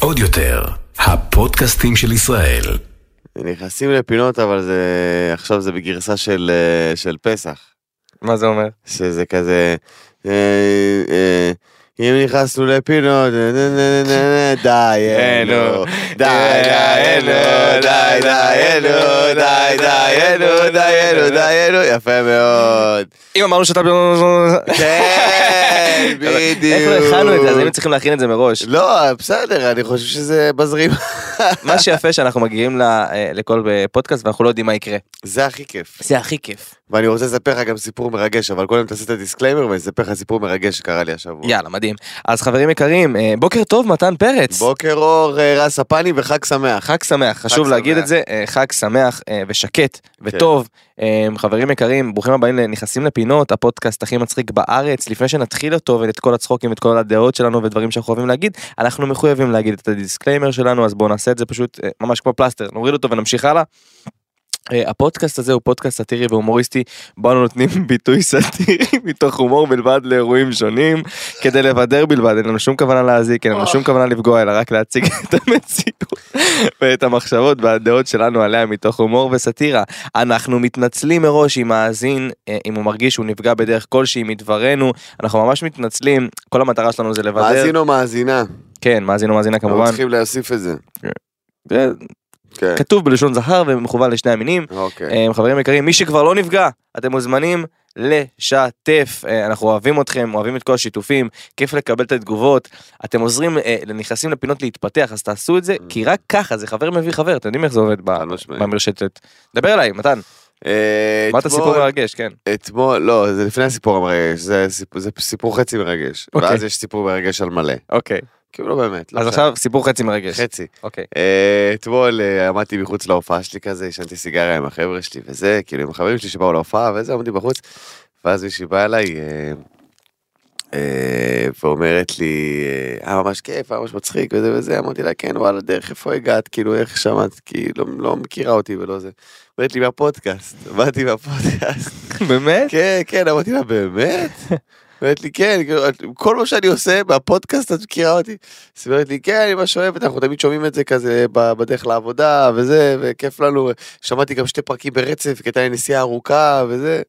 עוד יותר, הפודקאסטים של ישראל. נכנסים לפינות אבל זה עכשיו זה בגרסה של אה, של פסח מה זה אומר? שזה כזה אה, אה, אם נכנסנו לפינות די אלו די אלו די אלו די אלו די אלו די אלו יפה מאוד אם אמרנו שאתה... כן בדיוק איך לא הכנו את זה? אז היינו צריכים להכין את זה מראש. לא בסדר אני חושב שזה בזרים מה שיפה שאנחנו מגיעים אה, לכל אה, פודקאסט ואנחנו לא יודעים מה יקרה. זה הכי כיף זה הכי כיף. ואני רוצה לספר לך גם סיפור מרגש, אבל קודם תעשה את ה disclaimer ואני אספר לך סיפור מרגש שקרה לי השבוע. יאללה מדהים. אז חברים יקרים, אה, בוקר טוב מתן פרץ. בוקר אור, אה, רס הפני וחג שמח. חג שמח, חשוב להגיד שמח. את זה, אה, חג שמח ושקט וטוב. אה, חברים יקרים, ברוכים הבאים לנכנסים לפינות, הפודקאסט הכי מצחיק בארץ. לפני שנתחיל אותו ואת כל הצחוקים ואת כל הדעות שלנו ודברים שאנחנו אוהבים להגיד, אנחנו מחויבים להגיד את ה disclaimer שלנו, אז בואו נעשה את זה פשוט ממש כמו פלסטר, נוריד אותו ונמשיך הלאה. אה, הפודקאסט הזה הוא פודקאסט סאטירי והומוריסטי בו אנו נותנים ביטוי סאטירי מתוך הומור בלבד לאירועים שונים. כדי לבדר בלבד אין לנו שום כוונה להזיק אין לנו שום כוונה לפגוע אלא רק להציג את המציאות ואת המחשבות והדעות שלנו עליה מתוך הומור וסאטירה. אנחנו מתנצלים מראש אם מאזין אה, אם הוא מרגיש שהוא נפגע בדרך כלשהי מדברנו. אנחנו ממש מתנצלים כל המטרה שלנו זה לבדר. מאזין או מאזינה? כן מאזין או מאזינה אנחנו כמובן. צריכים להוסיף את זה. כן. כתוב בלשון זכר ומכוון לשני המינים אוקיי. אה, חברים יקרים, מי שכבר לא נפגע, אתם מוזמנים לשתף. אה, אנחנו אוהבים אתכם, אוהבים את כל השיתופים, כיף לקבל את התגובות. אתם עוזרים, אה, נכנסים לפינות להתפתח, אז תעשו את זה, כי רק ככה זה חבר מביא חבר, אתם יודעים איך זה עובד. במרשתת. דבר אליי, מתן, אה, אמרת אתמול- סיפור מרגש, כן. אתמול, לא, זה לפני הסיפור המרגש, זה סיפור- זה סיפור חצי מרגש. אוקיי. ואז יש סיפור מרגש על מלא. אוקיי, כאילו לא באמת. לא אז. עכשיו סיפור חצי מרגש. חצי. אוקיי. אה, אתמול אה, עמדתי מחוץ להופעה שלי כזה, עישנתי סיגריה עם החבר'ה שלי וזה, כאילו עם החברים שלי שבאו להופעה וזה, עמדתי בחוץ, ואז מישהי באה אליי, אה, ואומרת לי, היה ממש כיף, היה ממש מצחיק וזה וזה, אמרתי לה, כן, וואלה, דרך איפה הגעת, כאילו, איך שמעת, כי לא, לא מכירה אותי ולא זה. אומרת לי, מהפודקאסט, באתי מהפודקאסט. באמת? כן, כן, אמרתי לה, באמת? אומרת לי, כן, כל מה שאני עושה בפודקאסט את מכירה אותי. אז היא אומרת לי, כן, אני ממש אוהבת, אנחנו תמיד שומעים את זה כזה בדרך לעבודה וזה, וכיף לנו. שמעתי גם שתי פרקים ברצף, כי הייתה לי נסיעה ארוכה וזה.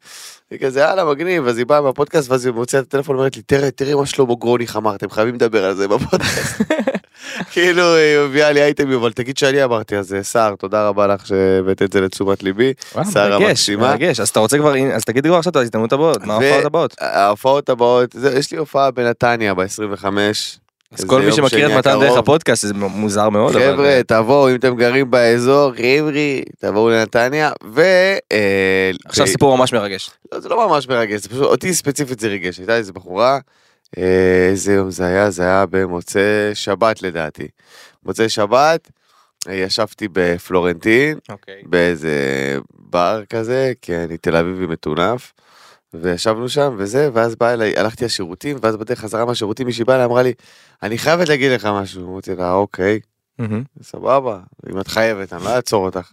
וכזה, יאללה, מגניב, אז היא באה מהפודקאסט, ואז היא מוציאה את הטלפון, אומרת לי, תראה, תראה מה שלמה גרוניך אמר, אתם חייבים לדבר על זה בפודקאסט. כאילו, היא מביאה לי אייטמים, אבל תגיד שאני אמרתי, אז אה, סער, תודה רבה לך שהבאת את זה לתשומת ליבי. וואו, שרה מרגש, אז אתה רוצה כבר, אז תגיד כבר עכשיו את ההזדמנות הבאות, מה ההופעות הבאות? ההופעות הבאות, יש לי הופעה בנתניה ב-25. אז כל מי שמכיר את מתן דרך הפודקאסט זה מוזר מאוד, חבר'ה, תבואו, אם אתם גרים באזור, חבר'ה, תבואו לנתניה, ו... אה, עכשיו סיפור ממש מרגש. לא, זה לא ממש מרגש, זה פשוט, אותי ספציפית זה ריגש, הייתה איזה בחורה, אה, איזה יום זה היה? זה היה במוצאי שבת לדעתי. מוצאי שבת, אה, ישבתי בפלורנטין, אוקיי. באיזה בר כזה, כי אני תל אביבי מטונף, וישבנו שם וזה, ואז בא אליי, הלכתי לשירותים, ואז בדרך חזרה מהשירותים מישהי באה אליי, אמרה לי, אני חייבת להגיד לך משהו. אמרתי לה, אוקיי, סבבה, אם את חייבת, אני לא אעצור אותך.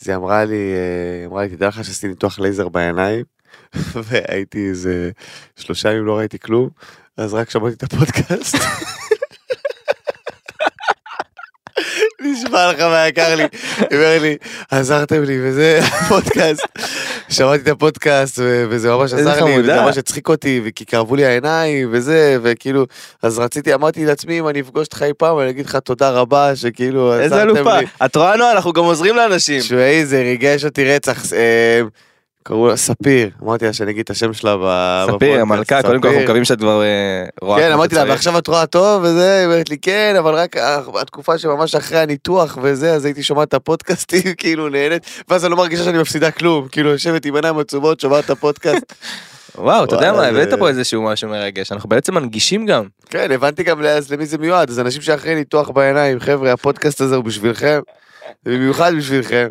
אז היא אמרה לי, אה, אמרה לי, תדע לך שעשיתי ניתוח לייזר בעיניים, והייתי איזה שלושה ימים לא ראיתי כלום, אז רק שמעתי את הפודקאסט. נשמע לך מה יקר לי, היא אומרת לי, עזרתם לי וזה הפודקאסט, שמעתי את הפודקאסט וזה ממש איזה עזר לי. וזה ממש הצחיק אותי, וכי כאבו לי העיניים וזה, וכאילו, אז רציתי, אמרתי לעצמי, אם אני אפגוש אותך אי פעם, אני אגיד לך תודה רבה, שכאילו, איזה עזרתם אלופה. לי. את רואה נועה, אנחנו גם עוזרים לאנשים. תשמעי, זה ריגש אותי רצח. אה, קראו לה ספיר, אמרתי לה שאני אגיד את השם שלה ב- ספיר, בפודקאסט. המלכה, קודם כל אנחנו. מקווים שאת כבר אה, רואה. כן, אמרתי לה. ועכשיו את רואה טוב וזה, היא אומרת לי, כן, אבל רק ה- התקופה שממש אחרי הניתוח וזה, אז הייתי שומעת את הפודקאסטים, כאילו נהנית, ואז אני לא מרגישה שאני מפסידה כלום, כאילו יושבת עם עיניים עצובות, שומעת את הפודקאסט. וואו, אתה יודע מה, הבאת פה איזשהו משהו מרגש, אנחנו בעצם מנגישים גם. כן, הבנתי גם למי זה מיועד, אז אנשים שאחרי ניתוח בעיניים, חבר'ה, הפודקאסט הזה הוא בשבילכם. במיוחד בשבילכם.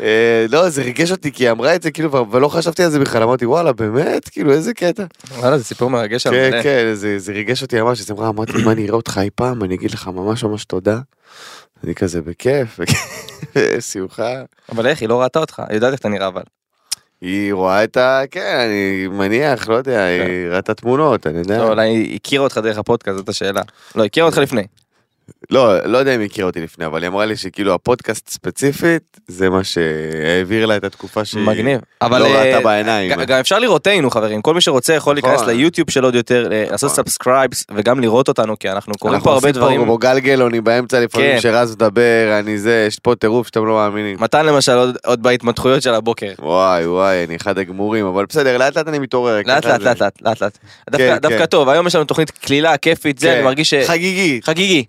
אה, לא, זה ריגש אותי, כי היא אמרה את זה, כאילו, ולא חשבתי על זה בכלל, אמרתי, וואלה, באמת? כאילו, איזה קטע. וואלה, זה סיפור מרגש על כן. כן, זה, זה ריגש אותי ממש, אז אמרה, אמרתי, מה, אני אראה אותך אי פעם, אני אגיד לך ממש ממש תודה. אני כזה בכיף, שמחה. אבל איך, היא לא ראתה אותך, היא יודעת איך אתה נראה אבל. היא רואה את ה... כן, אני מניח, לא יודע, היא ראתה את התמונות, אני יודע. לא, אולי היא הכירה אותך דרך הפודקאסט, זאת השאלה. לא, הכירה אותך לפני. לא, לא יודע אם היא הכירה אותי לפני, אבל היא אמרה לי שכאילו הפודקאסט ספציפית, זה מה שהעביר לה את התקופה שהיא מגניב. לא אבל ראתה אה, בעיניים. ג- גם אפשר לראות אותנו חברים, כל מי שרוצה יכול נכון. להיכנס ליוטיוב של עוד יותר, אה, לעשות subscribes וגם לראות אותנו, כי אנחנו קוראים אנחנו פה הרבה עושים דברים. כמו גלגלוני באמצע לפעמים כן. שרז מדבר, אני זה, יש פה טירוף שאתם לא מאמינים. מתן למשל עוד- עוד בהתמתחויות של הבוקר. וואי וואי, אני אחד הגמורים, אבל בסדר, לאט לאט אני מתעורר. לאט לאט לאט לאט לאט. דווקא- כן, כן. טוב, היום יש לנו תוכנית קלילה, כיפית, זה. אני מרגיש ש... חגיגי. חגיגי.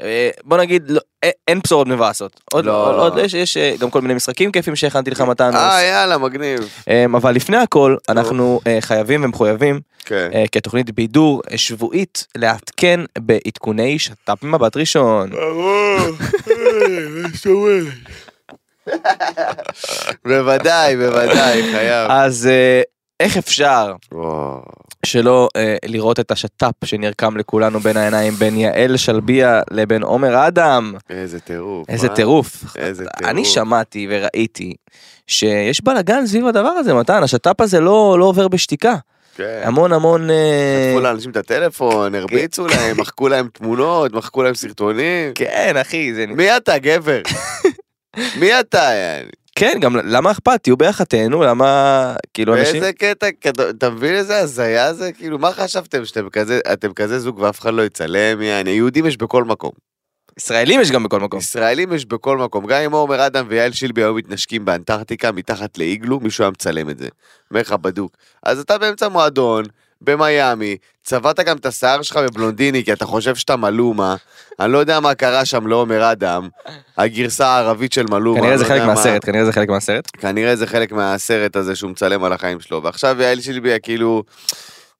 אה, בוא נגיד, לא- א- אין בשורות מבאסות. עוד לא. עוד- עוד יש- יש אה, גם כל מיני משחקים כיפים שהכנתי לך מתן. אה יאללה, מגניב. אמ, אבל לפני הכל אנחנו אה, חייבים ומחויבים כן. אה, כתוכנית בידור אה, שבועית לעדכן בעדכוני שת"פ מבט ראשון. בוודאי, בוודאי, חייב. אז אה, איך אפשר. שלא אה, לראות את השת"פ שנרקם לכולנו בין העיניים בין יעל שלביה לבין עומר אדם? איזה טירוף. איזה אה? טירוף. איזה טירוף. אני שמעתי וראיתי שיש בלאגן סביב הדבר הזה מתן השת"פ הזה לא לא עובר בשתיקה כן. המון המון אה, חטפו לאנשים את הטלפון, הרביצו להם, מחקו להם תמונות, מחקו להם סרטונים. כן אחי זה מי אתה, גבר? מי אתה? כן גם למה אכפת תהיו ביחד תהנו למה כאילו אנשים באיזה קטע, אתה מבין איזה הזיה זה? כאילו, מה חשבתם שאתם כזה, אתם כזה זוג ואף אחד לא יצלם? יעני, יהודים יש בכל מקום. ישראלים יש גם בכל מקום. ישראלים יש בכל מקום. גם אם עומר אדם ויעל שילבי היו מתנשקים באנטארקטיקה מתחת לאיגלו, מישהו היה מצלם את זה. אומר לך בדוק. אז אתה באמצע מועדון, במיאמי, צבעת גם את השיער שלך בבלונדיני, כי אתה חושב שאתה מלומה. אני לא יודע מה קרה שם לעומר אדם, הגרסה הערבית של מלומה. כנראה זה לא חלק מהסרט כנראה זה חלק מהסרט. כנראה זה חלק מהסרט הזה שהוא מצלם על החיים שלו. ועכשיו יעל שילבי, כאילו,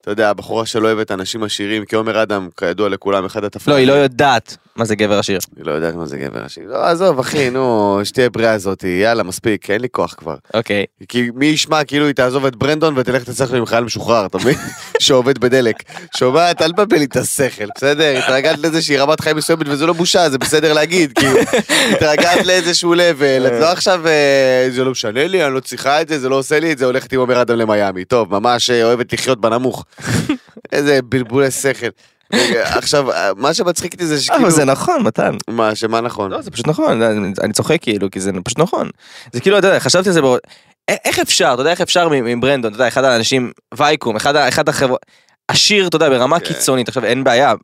אתה יודע, הבחורה שלא אוהבת אנשים עשירים, כי עומר אדם, כידוע לכולם, אחד התפקידים. לא היא לא יודעת מה זה גבר עשיר. היא לא יודעת מה זה גבר עשיר. לא, עזוב, אחי, נו, שתהיה בריאה הזאתי, יאללה, מספיק, אין לי כוח כבר. אוקיי. כי מי ישמע כאילו היא תעזוב את ברנדון ותלך תצטרך עם חייל משוחרר, אתה מבין? שעובד בדלק. שומעת, אל תבלבל לי את השכל, בסדר? התרגלת לזה שהיא רמת חיים מסוימת וזה לא בושה, זה בסדר להגיד, כאילו. התרגלת לאיזשהו לבל, את לא עכשיו, אה, זה לא משנה לי, אני לא צריכה את זה, זה לא עושה לי את זה, הולכת עם עומר אדם למיאמי. טוב, ממש אה, אוהבת לחיות בנמוך. איזה בלבולי שכל. עכשיו, מה שמצחיק אותי זה שכאילו... אבל זה נכון מתן. מה, שמה נכון? לא זה פשוט נכון אני- צוחק כאילו כי זה פשוט נכון. זה כאילו אתה יודע חשבתי על זה איך אפשר אתה יודע איך אפשר מ- עם ברנדון אתה יודע אחד האנשים וייקום אחד החברות עשיר אתה יודע ברמה כן. קיצונית עכשיו אין בעיה.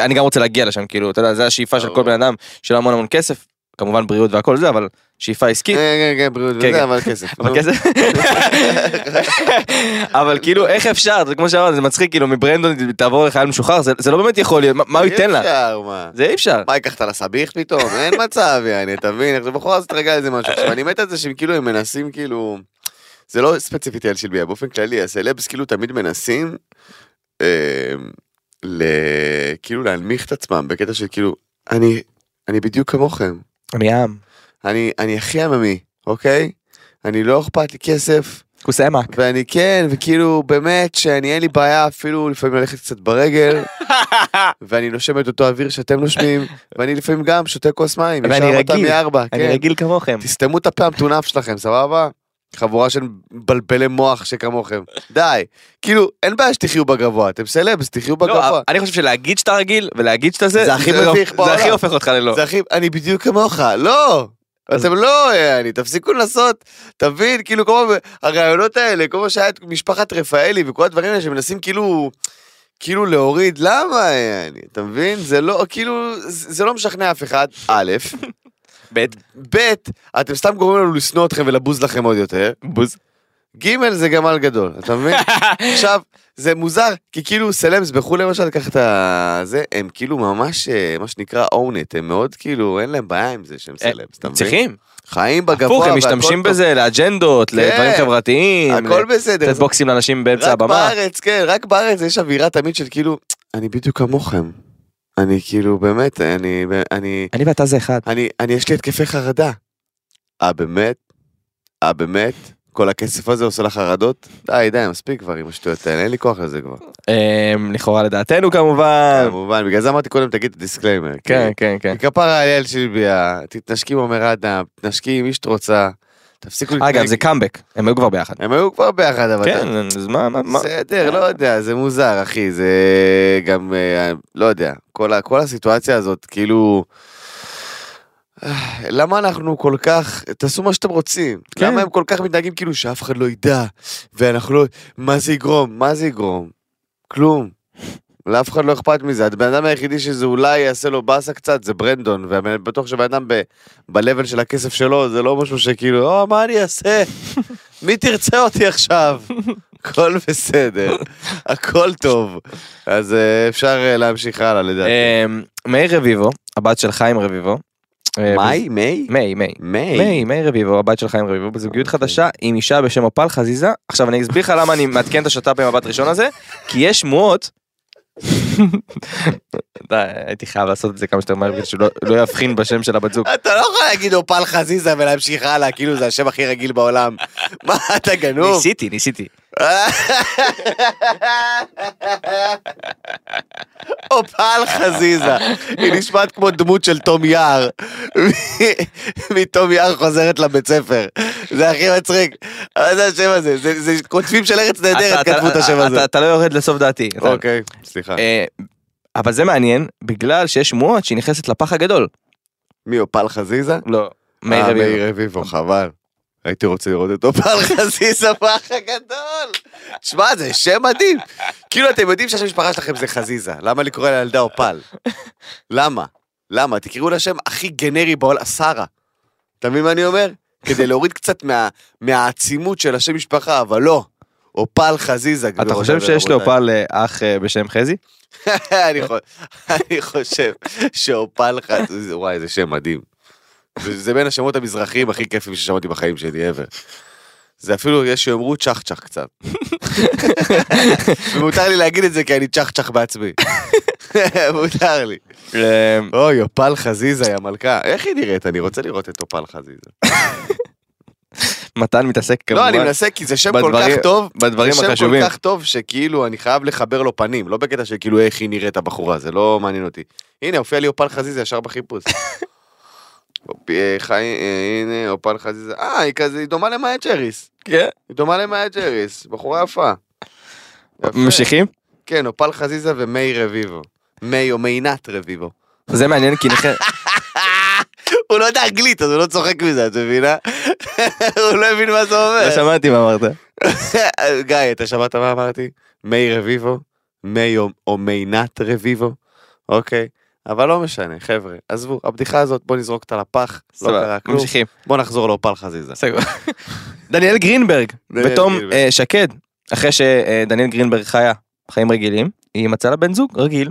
אני גם רוצה להגיע לשם כאילו אתה יודע זה השאיפה של כל. בן אדם של המון המון כסף כמובן בריאות והכל זה אבל שאיפה עסקית. כן, כן, כן, בריאות כן, וזה, כן. אבל כסף. אבל. כסף. אבל כאילו איך אפשר זה כמו שאמרת זה מצחיק כאילו מברנדון תעבור לחייל משוחרר זה זה לא באמת יכול להיות מה- הוא ייתן לה אי אפשר, מה? זה אי אפשר. מה, ייקח אותה לסביח פתאום? אין מצב, יעני, אתה מבין? עכשיו בחורה הזאת רגע איזה משהו. עכשיו, אני מת על זה שהם כאילו, הם מנסים כאילו... זה לא ספציפית על שלביה, באופן כללי, הסלבס כאילו תמיד מנסים ל... כאילו להנמיך את עצמם בקטע של כאילו, אני, אני בדיוק כמוכם. אני עם. אני, אני הכי עממי, אוקיי? אני לא אכפת לי כסף, כוס עמק. ואני כן, וכאילו באמת שאני אין לי בעיה אפילו לפעמים ללכת קצת ברגל, ואני נושם את אותו אוויר שאתם נושמים, ואני לפעמים גם שותה כוס מים, ואני רגיל, מארבע, אני כן. רגיל כמוכם. תסתמו את הפה המטונף שלכם, סבבה? חבורה של מבלבלי מוח שכמוכם. די. כאילו, אין בעיה שתחיו בגבוה, אתם סלבס, תחיו בגבוה. לא, אני חושב שלהגיד שאתה רגיל ולהגיד שאתה זה, זה הכי לא- זה. הכי הופך אותך ללא. זה הכי, אני בדיוק כמוך, לא. אתם לא, אני, תפסיקו לנסות, תבין, כאילו כמו הרעיונות האלה, כמו שהיה את משפחת רפאלי וכל הדברים האלה שמנסים כאילו, כאילו להוריד, למה, אני, אתה מבין? זה לא, כאילו, זה זה לא משכנע אף אחד, א', ב' ב', אתם סתם גורמים לנו לשנוא אתכם ולבוז לכם עוד יותר, בוז. ג' זה גמל גדול, אתה מבין? עכשיו, זה מוזר, כי כאילו סלמס בחו"ל למשל, קח את זה, הם כאילו ממש, אה, מה שנקרא own it, הם מאוד כאילו, אין להם בעיה עם זה שהם אה, סלמס, אתה מבין? צריכים. חיים בגבוה, הפוך הם משתמשים. בזה לאג'נדות, לדברים כן. חברתיים. הכל בסדר, לתת בוקסים לאנשים באמצע רק הבמה. בארץ, כן, רק בארץ יש אווירה תמיד של כאילו, אני בדיוק כמוכם. אני כאילו, באמת, אני, אני, אני ואתה זה אחד. אני, אני, יש לי התקפי חרדה. אה, באמת? אה, באמת? כל הכסף הזה עושה לך חרדות? די, די, מספיק כבר עם השטויות האלה, אין לי כוח לזה כבר. אמ, לכאורה לדעתנו כמובן. כמובן, בגלל זה אמרתי קודם, תגיד את ה disclaimer. כן, כן, כן. כפרה על יעל שילביה, תתנשקי עם עומר אדם, תתנשקי עם מי שאת רוצה, תפסיקו להתנהג. אגב, זה קאמבק, הם היו כבר ביחד. הם היו כבר ביחד, אבל... כן, אז מה, מה, מה? בסדר, לא יודע, זה מוזר, אחי, זה גם, אה, לא יודע, כל הסיטואציה הזאת, כאילו... אה, למה אנחנו כל כך, תעשו מה שאתם רוצים. כן. למה הם כל כך מתנהגים כאילו שאף אחד לא ידע, ואנחנו לא... מה זה יגרום? מה זה יגרום? כלום. לאף אחד לא אכפת מזה. הבן אדם היחידי שזה אולי יעשה לו באסה קצת זה ברנדון, ואני בטוח שבן אדם ב- ב-level של הכסף שלו זה לא משהו שכאילו, או, מה אני אעשה? מי תרצה אותי עכשיו? הכל בסדר, הכל טוב. אז אה, אפשר אה, להמשיך הלאה לדעתי. אמ, מאיר רביבו, הבת של חיים רביבו. אה, מאי? מאי, מאי. מאי? מאי, מאי רביבו, הבת של חיים רביבו, בזוגיות אוקיי. חדשה עם אישה בשם אופל חזיזה. עכשיו אני אסביר לך למה אני מעדכן את השת"פ עם הבת ראשון הזה, כי יש שמועות. הייתי חייב לעשות את זה כמה שיותר מהר כדי שהוא לא- לא יבחין בשם של הבת זוג. אתה לא יכול להגיד אופל חזיזה ולהמשיך הלאה, כאילו זה השם הכי רגיל בעולם. מה, אתה גנוב? ניסיתי, ניסיתי. אופל חזיזה, היא נשמעת כמו דמות של תום יער. מתום יער חוזרת לבית ספר. זה הכי מצחיק. מה זה השם הזה? זה כותבים של ארץ נהדרת כתבו את השם הזה. אתה לא יורד לסוף דעתי. אוקיי, סליחה. אה, אבל זה מעניין, בגלל שיש שמועות שהיא נכנסת לפח הגדול. מי אופל חזיזה? לא. מאיר אה, רביבו. מאיר רביבו, חבל. הייתי רוצה לראות את אופל חזיזה באח הגדול. תשמע, זה שם מדהים. כאילו, אתם יודעים שהשם המשפחה שלכם זה חזיזה. למה לקרוא לילדה אופל? למה? למה? תקראו לה שם הכי גנרי בעולם, שרה. אתה מבין מה אני אומר? כדי להוריד קצת מה- מהעצימות של השם משפחה, אבל לא. אופל חזיזה. אתה חושב שיש. לאופל אה, אח אה, בשם חזי? אני אני חושב שאופל חזיזה, וואי, זה שם מדהים. זה בין השמות המזרחיים הכי כיפים ששמעתי בחיים שלי ever. זה אפילו, יש שיאמרו צ'חצ'ח קצת. ומותר לי להגיד את זה כי אני צ'חצ'ח בעצמי. מותר לי. אה, אוי, אופל חזיזה, יא מלכה. איך היא נראית? אני רוצה לראות את אופל חזיזה. מתן מתעסק כמובן. לא, אני מנסה כי זה שם כל כך טוב. בדברים זה שם החשובים. כל כך טוב שכאילו אני חייב לחבר לו פנים, לא בקטע של כאילו איך היא נראית הבחורה, זה לא מעניין אותי. הנה, הופיע לי אופל חזיזה ישר בחיפוש. אה, אה, הנה, אופל חזיזה. אה, היא כזה, היא דומה למאיה ג'ריס. כן. היא דומה למאיה ג'ריס, בחורה יפה. ממשיכים? כן, אופל חזיזה ומי רביבו. מי או מינת רביבו. זה מעניין כי נכ... הוא לא יודע אנגלית, אז הוא לא צוחק מזה, את מבינה? הוא לא הבין מה זה לא אומר. שמעתי מה אמרת. גיא, אתה שמעת מה אמרתי? מי רביבו? מי או מינת רביבו? אוקיי. אבל לא משנה, חבר'ה, עזבו, הבדיחה הזאת, בוא נזרוק אותה לפח, לא קרה כלום. ממשיכים. בוא נחזור לאופל חזיזה. דניאל גרינברג, בתום. אה, שקד, אחרי שדניאל גרינברג חיה חיים רגילים, היא מצאה לה בן זוג רגיל,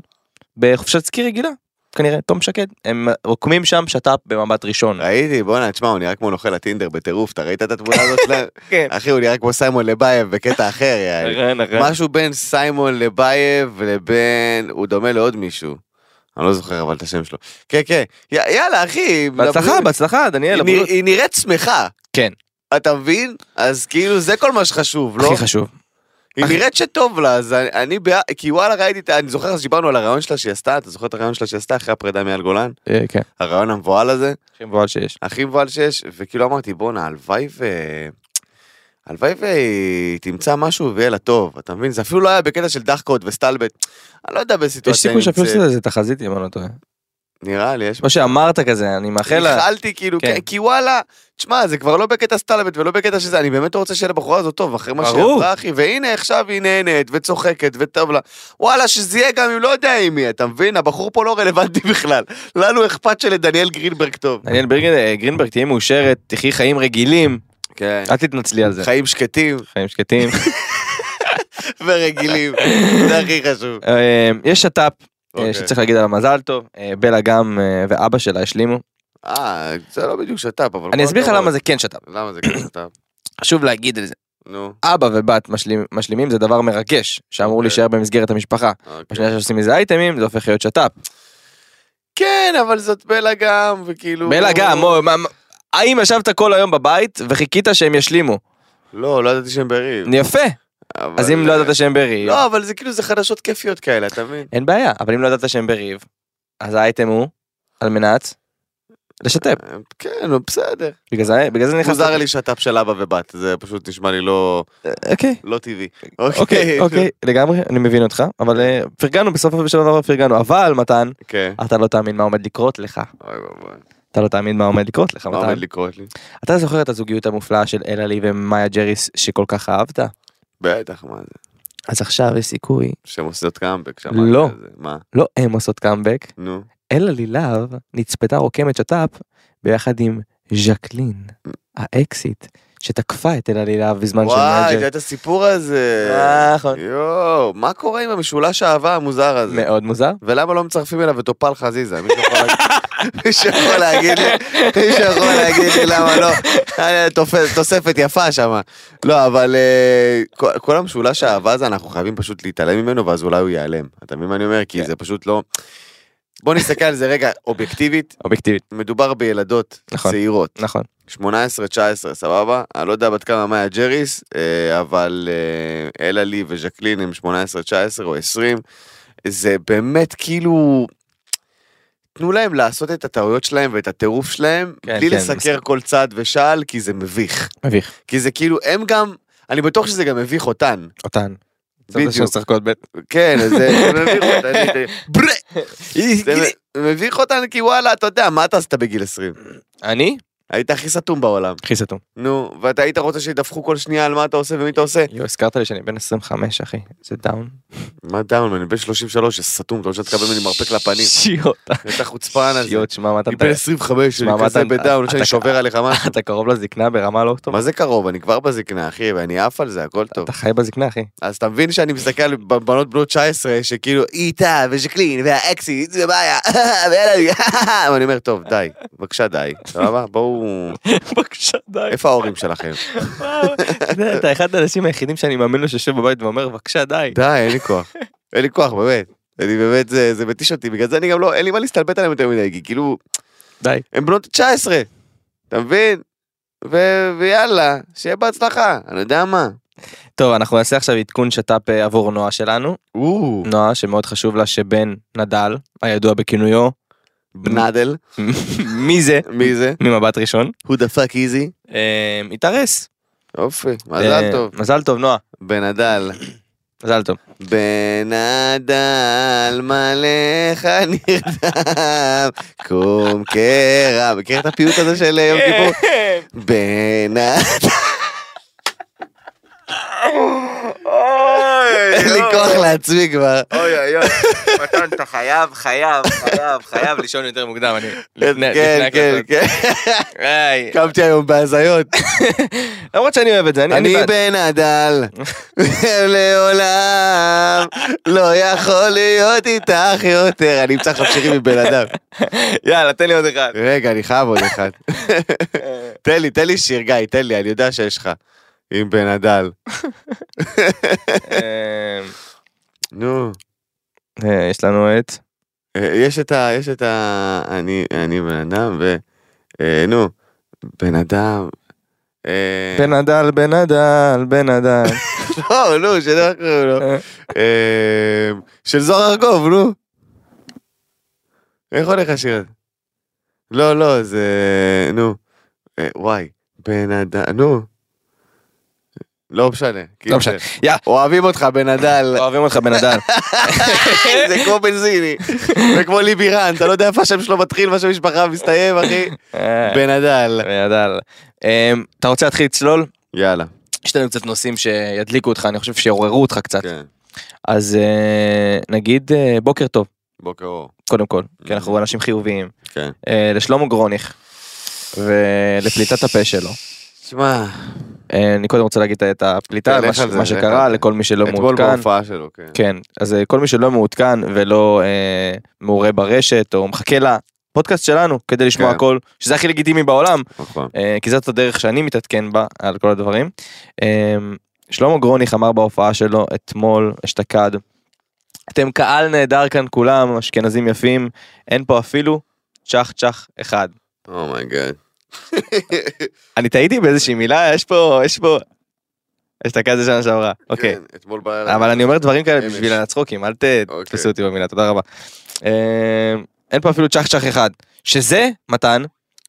בחופשת סקי רגילה, כנראה, תום שקד. הם רוקמים שם שת"פ במבט ראשון. ראיתי, בואנה, תשמע, הוא נראה כמו נוכל הטינדר בטירוף, אתה ראית את התמונה הזאת שלהם? כן. אחי, הוא נראה כמו סיימון לבייב בקטע אחר, יאללה. נכון, נכון. משהו בין סיימון לבייב לבין, הוא דומה לעוד מישהו. אני לא זוכר אבל את השם שלו. כן, כן, יאללה, אחי. בהצלחה. בהצלחה, דניאל, היא נראית שמחה. כן. אתה מבין? אז כאילו זה כל מה שחשוב, לא? הכי חשוב. היא נראית שטוב לה, אז אני- אני בעד, כי וואלה ראיתי, את ה- אני זוכר שדיברנו על הרעיון שלה שהיא עשתה, אתה זוכר את הרעיון שלה שהיא עשתה אחרי הפרידה מאייל גולן? אה, כן. הרעיון המבוהל הזה, הכי מבוהל שיש. הכי מבוהל שיש, וכאילו אמרתי בואנה, הלוואי ו... הלוואי והיא תמצא משהו ויהיה לה טוב, אתה מבין? זה אפילו לא היה בקטע של דחקות וסטלבט, אני לא יודע יש בסיטואציה סיכוי שאפילו. שזה איזה תחזית אם אני לא טועה. נראה לי, יש כמו שאמרת כזה, אני מאחל לה. ייחלתי כאילו, כן. כי וואלה, תשמע, זה כבר לא בקטע סטלבט ולא בקטע שזה, אני באמת רוצה שיהיה לבחורה הזאת טוב, אחרי מה שהיא ברור. עברה, אחי, והנה עכשיו היא נהנית וצוחקת וטוב לה. וואלה, שזה יהיה גם אם לא יודע עם מי, אתה מבין? הבחור פה לא רלוונטי בכלל. לנו אכפת שלדניאל גרינברג טוב. דניאל אה, גרינברג תהיי מאושרת, תחי חיים רגילים, כן. אל תתנצלי על זה. חיים שקטים חיים שקטים. ורגילים, זה הכי חשוב. אה, יש שת"פ אה, אוקיי. שצריך להגיד עליו מזל טוב, אה, בלה גם ואבא שלה השלימו. אה, זה לא בדיוק שת"פ, אבל... אני אסביר לך. למה זה כן שת"פ. למה זה כן שת"פ? חשוב להגיד את זה. נו, אבא ובת משלים- משלימים זה דבר מרגש, שאמור אוקיי. להישאר במסגרת המשפחה. אוקיי. בשנייה שעושים מזה אייטמים זה הופך להיות שת"פ. כן, אבל זאת בלה גם, וכאילו... בלה גם, מה- מה- האם ישבת כל היום בבית וחיכית שהם ישלימו? לא, לא ידעתי שהם בריב. יפה. אבל- אז אם לא ידעת שהם בריב, לא, אבל זה כאילו, זה חדשות כיפיות כאלה, אתה מבין? אין בעיה, אבל אם לא ידעת שהם בריב, אז האייטם הוא על מנת לשתף. כן, נו, בסדר. בגלל זה בגלל זה נכנס... מוזר לי שת"פ של אבא ובת, זה פשוט נשמע לי לא אוקיי. לא טבעי. אוקיי, אוקיי, לגמרי, אני מבין אותך, אבל אה, פרגנו בסופו של דבר פרגנו, אבל מתן, כן. אתה לא תאמין מה עומד לקרות לך. אוי ואבוי. אתה לא תאמין מה עומד לקרות לך, מה. עומד לקרות לי? אתה זוכר את הזוגיות המופלאה של אלעלי ומאיה ג'ריס שכל כך אהבת? בטח, מה זה? אז עכשיו יש סיכוי, שהן עושות קאמבק שם. לא. מה? לא הם עושות קאמבק, נו. אלעלי להב נצפתה רוקמת שת"פ ביחד עם ז'קלין, האקסיט, שתקפה את אלעלי להב בזמן של מאיה וואי. זה את הסיפור הזה. נכון. יואו, מה קורה עם המשולש האהבה המוזר הזה? מאוד מוזר. ולמה לא מצרפים אליו את טופל חזיזה? מישהו יכול להגיד- לי? מישהו יכול להגיד לי למה לא? אה, תוספת יפה שם. לא, אבל אה, כל- כל המשולש האהבה הזה, אנחנו חייבים פשוט להתעלם ממנו, ואז אולי הוא ייעלם. אתה מבין מה אני אומר? כי כן. זה פשוט לא... בוא נסתכל על זה רגע, אובייקטיבית, אובייקטיבית, מדובר בילדות נכון. צעירות. נכון. 18-19 סבבה? אני לא יודע בת כמה מאיה ג'ריס, אה, אבל אה, אלה לי וז'קלין הם 18-19 או 20. זה באמת כאילו... תנו להם לעשות את הטעויות שלהם ואת הטירוף שלהם, כן, בלי כן, לסקר מסכים. כל צעד ושעל, כי זה מביך. מביך. כי זה כאילו, הם גם, אני בטוח שזה גם מביך אותן. אותן. בדיוק. כן, זה מביך אותן. זה מביך אותן כי וואלה, אתה יודע, מה אתה עשית בגיל 20? אני? היית הכי סתום בעולם. הכי סתום. נו, ואתה היית רוצה שידווחו כל שנייה על מה אתה עושה ומי אתה עושה? יו, הזכרת לי שאני בן 25 אחי. זה דאון. מה דאון, אני בן 33, זה סתום, אתה רוצה שתקבל ממני מרפק לפנים. שיוט. אתה חוצפן על זה. שיוט, שמע מה אתה... אני בן 25, שמע, אני כזה בדאון, שאני שובר עליך משהו. אתה קרוב לזקנה ברמה לא טובה. מה זה קרוב? אני כבר בזקנה, אחי, ואני עף על זה, הכל טוב. אתה חי בזקנה אחי. אז אתה מבין שאני מסתכל על בנות בנות 19, שכאילו איתה וז'קלין והאקסי, זה בעיה, ואלה לי, ואני אומר, טוב, די, בבקשה די, סבבה? בואו, בבקשה די. איפה ההורים שלכם? אתה אחד האנשים היחידים שאני מאמין לו שיושב בבית ואומר בבקשה די. די, אין לי כוח. אין לי כוח, באמת. אני באמת, זה זה מתיש אותי, בגלל זה אני גם לא, אין לי מה להסתלבט עליהם יותר מדי, כי כאילו, די. הם בנות 19, אתה מבין? ויאללה, שיהיה בהצלחה, אני יודע מה. טוב אנחנו נעשה עכשיו עדכון שת"פ אה, עבור נועה שלנו. נועה שמאוד חשוב לה שבן נדל הידוע בכינויו בנדל, מי זה מי זה? ממבט ראשון who the fuck easy? אה, התארס. יופי, אה, מזל טוב. מזל טוב נועה. בנדל. מזל טוב. בנדל מלאך נרדם, קום קרע. מכיר את הפיוט הזה של יום כיפור? בנדל. אין לי כוח לעצמי כבר. אוי אוי אוי, מתן אתה חייב חייב חייב חייב לישון יותר מוקדם אני. כן, כן. כן. איי, קמתי היום בהזיות. למרות שאני אוהב את זה, אני אני בעד. בנדל, לעולם לא יכול להיות איתך יותר. אני אמצא שירים מבן אדם. יאללה תן לי עוד אחד. רגע, אני חייב עוד אחד. תן לי, תן לי שיר, גיא, תן לי, אני יודע שיש לך. עם בן הדל. אה, נו. אה, יש לנו את אה, יש את ה... יש את ה... אני, אני בן אדם ו... אה, נו. בן אדם. בן אדל בן אדל בן אדל. לא, נו, שלא קוראים לו. אה, של זוהר ארגוב, נו. איך הולך השיר הזה? לא, לא, זה... נו. וואי. בן אדם, נו. לא משנה. לא משנה. אוהבים אותך, בן אדל. אוהבים אותך בן אדל. זה כמו בנזיני. זה כמו ליבירן, אתה לא יודע איפה השם שלו מתחיל, מה שם משפחה מסתיים, אחי. אה. בן אדל. אה, אתה רוצה להתחיל לצלול? יאללה. יש לנו קצת נושאים שידליקו אותך, אני חושב שיעוררו אותך קצת. כן. אז אה, נגיד אה, בוקר טוב, בוקר אור. קודם כל, כי אנחנו אנשים חיוביים. כן. לשלמה גרוניך ולפליטת הפה שלו. שמע, אה, אני קודם רוצה להגיד את הפליטה, כן, מה זה, מה שקרה זה. לכל מי שלא אתמול מעודכן. בהופעה שלו, כן. כן, אז אה, כל מי שלא מעודכן ולא אה, מעורה ברשת או מחכה לפודקאסט שלנו כדי לשמוע כן. הכל, שזה הכי לגיטימי בעולם, נכון. אה, כי זאת הדרך שאני מתעדכן בה על כל הדברים. אה, שלמה גרוניך אמר בהופעה שלו אתמול אשתקד, אתם קהל נהדר כאן כולם, אשכנזים יפים, אין פה אפילו צ'ח צ'ח אחד. oh my god. אני טעיתי באיזושהי מילה, יש פה, יש פה... אשתקד זה שנה שעברה, אוקיי. כן, אתמול בלילה. אבל אני אומר דברים כאלה. בשביל הצחוקים, אל אוקיי. תתפסו אותי במילה, תודה רבה. אה, אין פה אפילו צ'ח צ'ח אחד, שזה, מתן,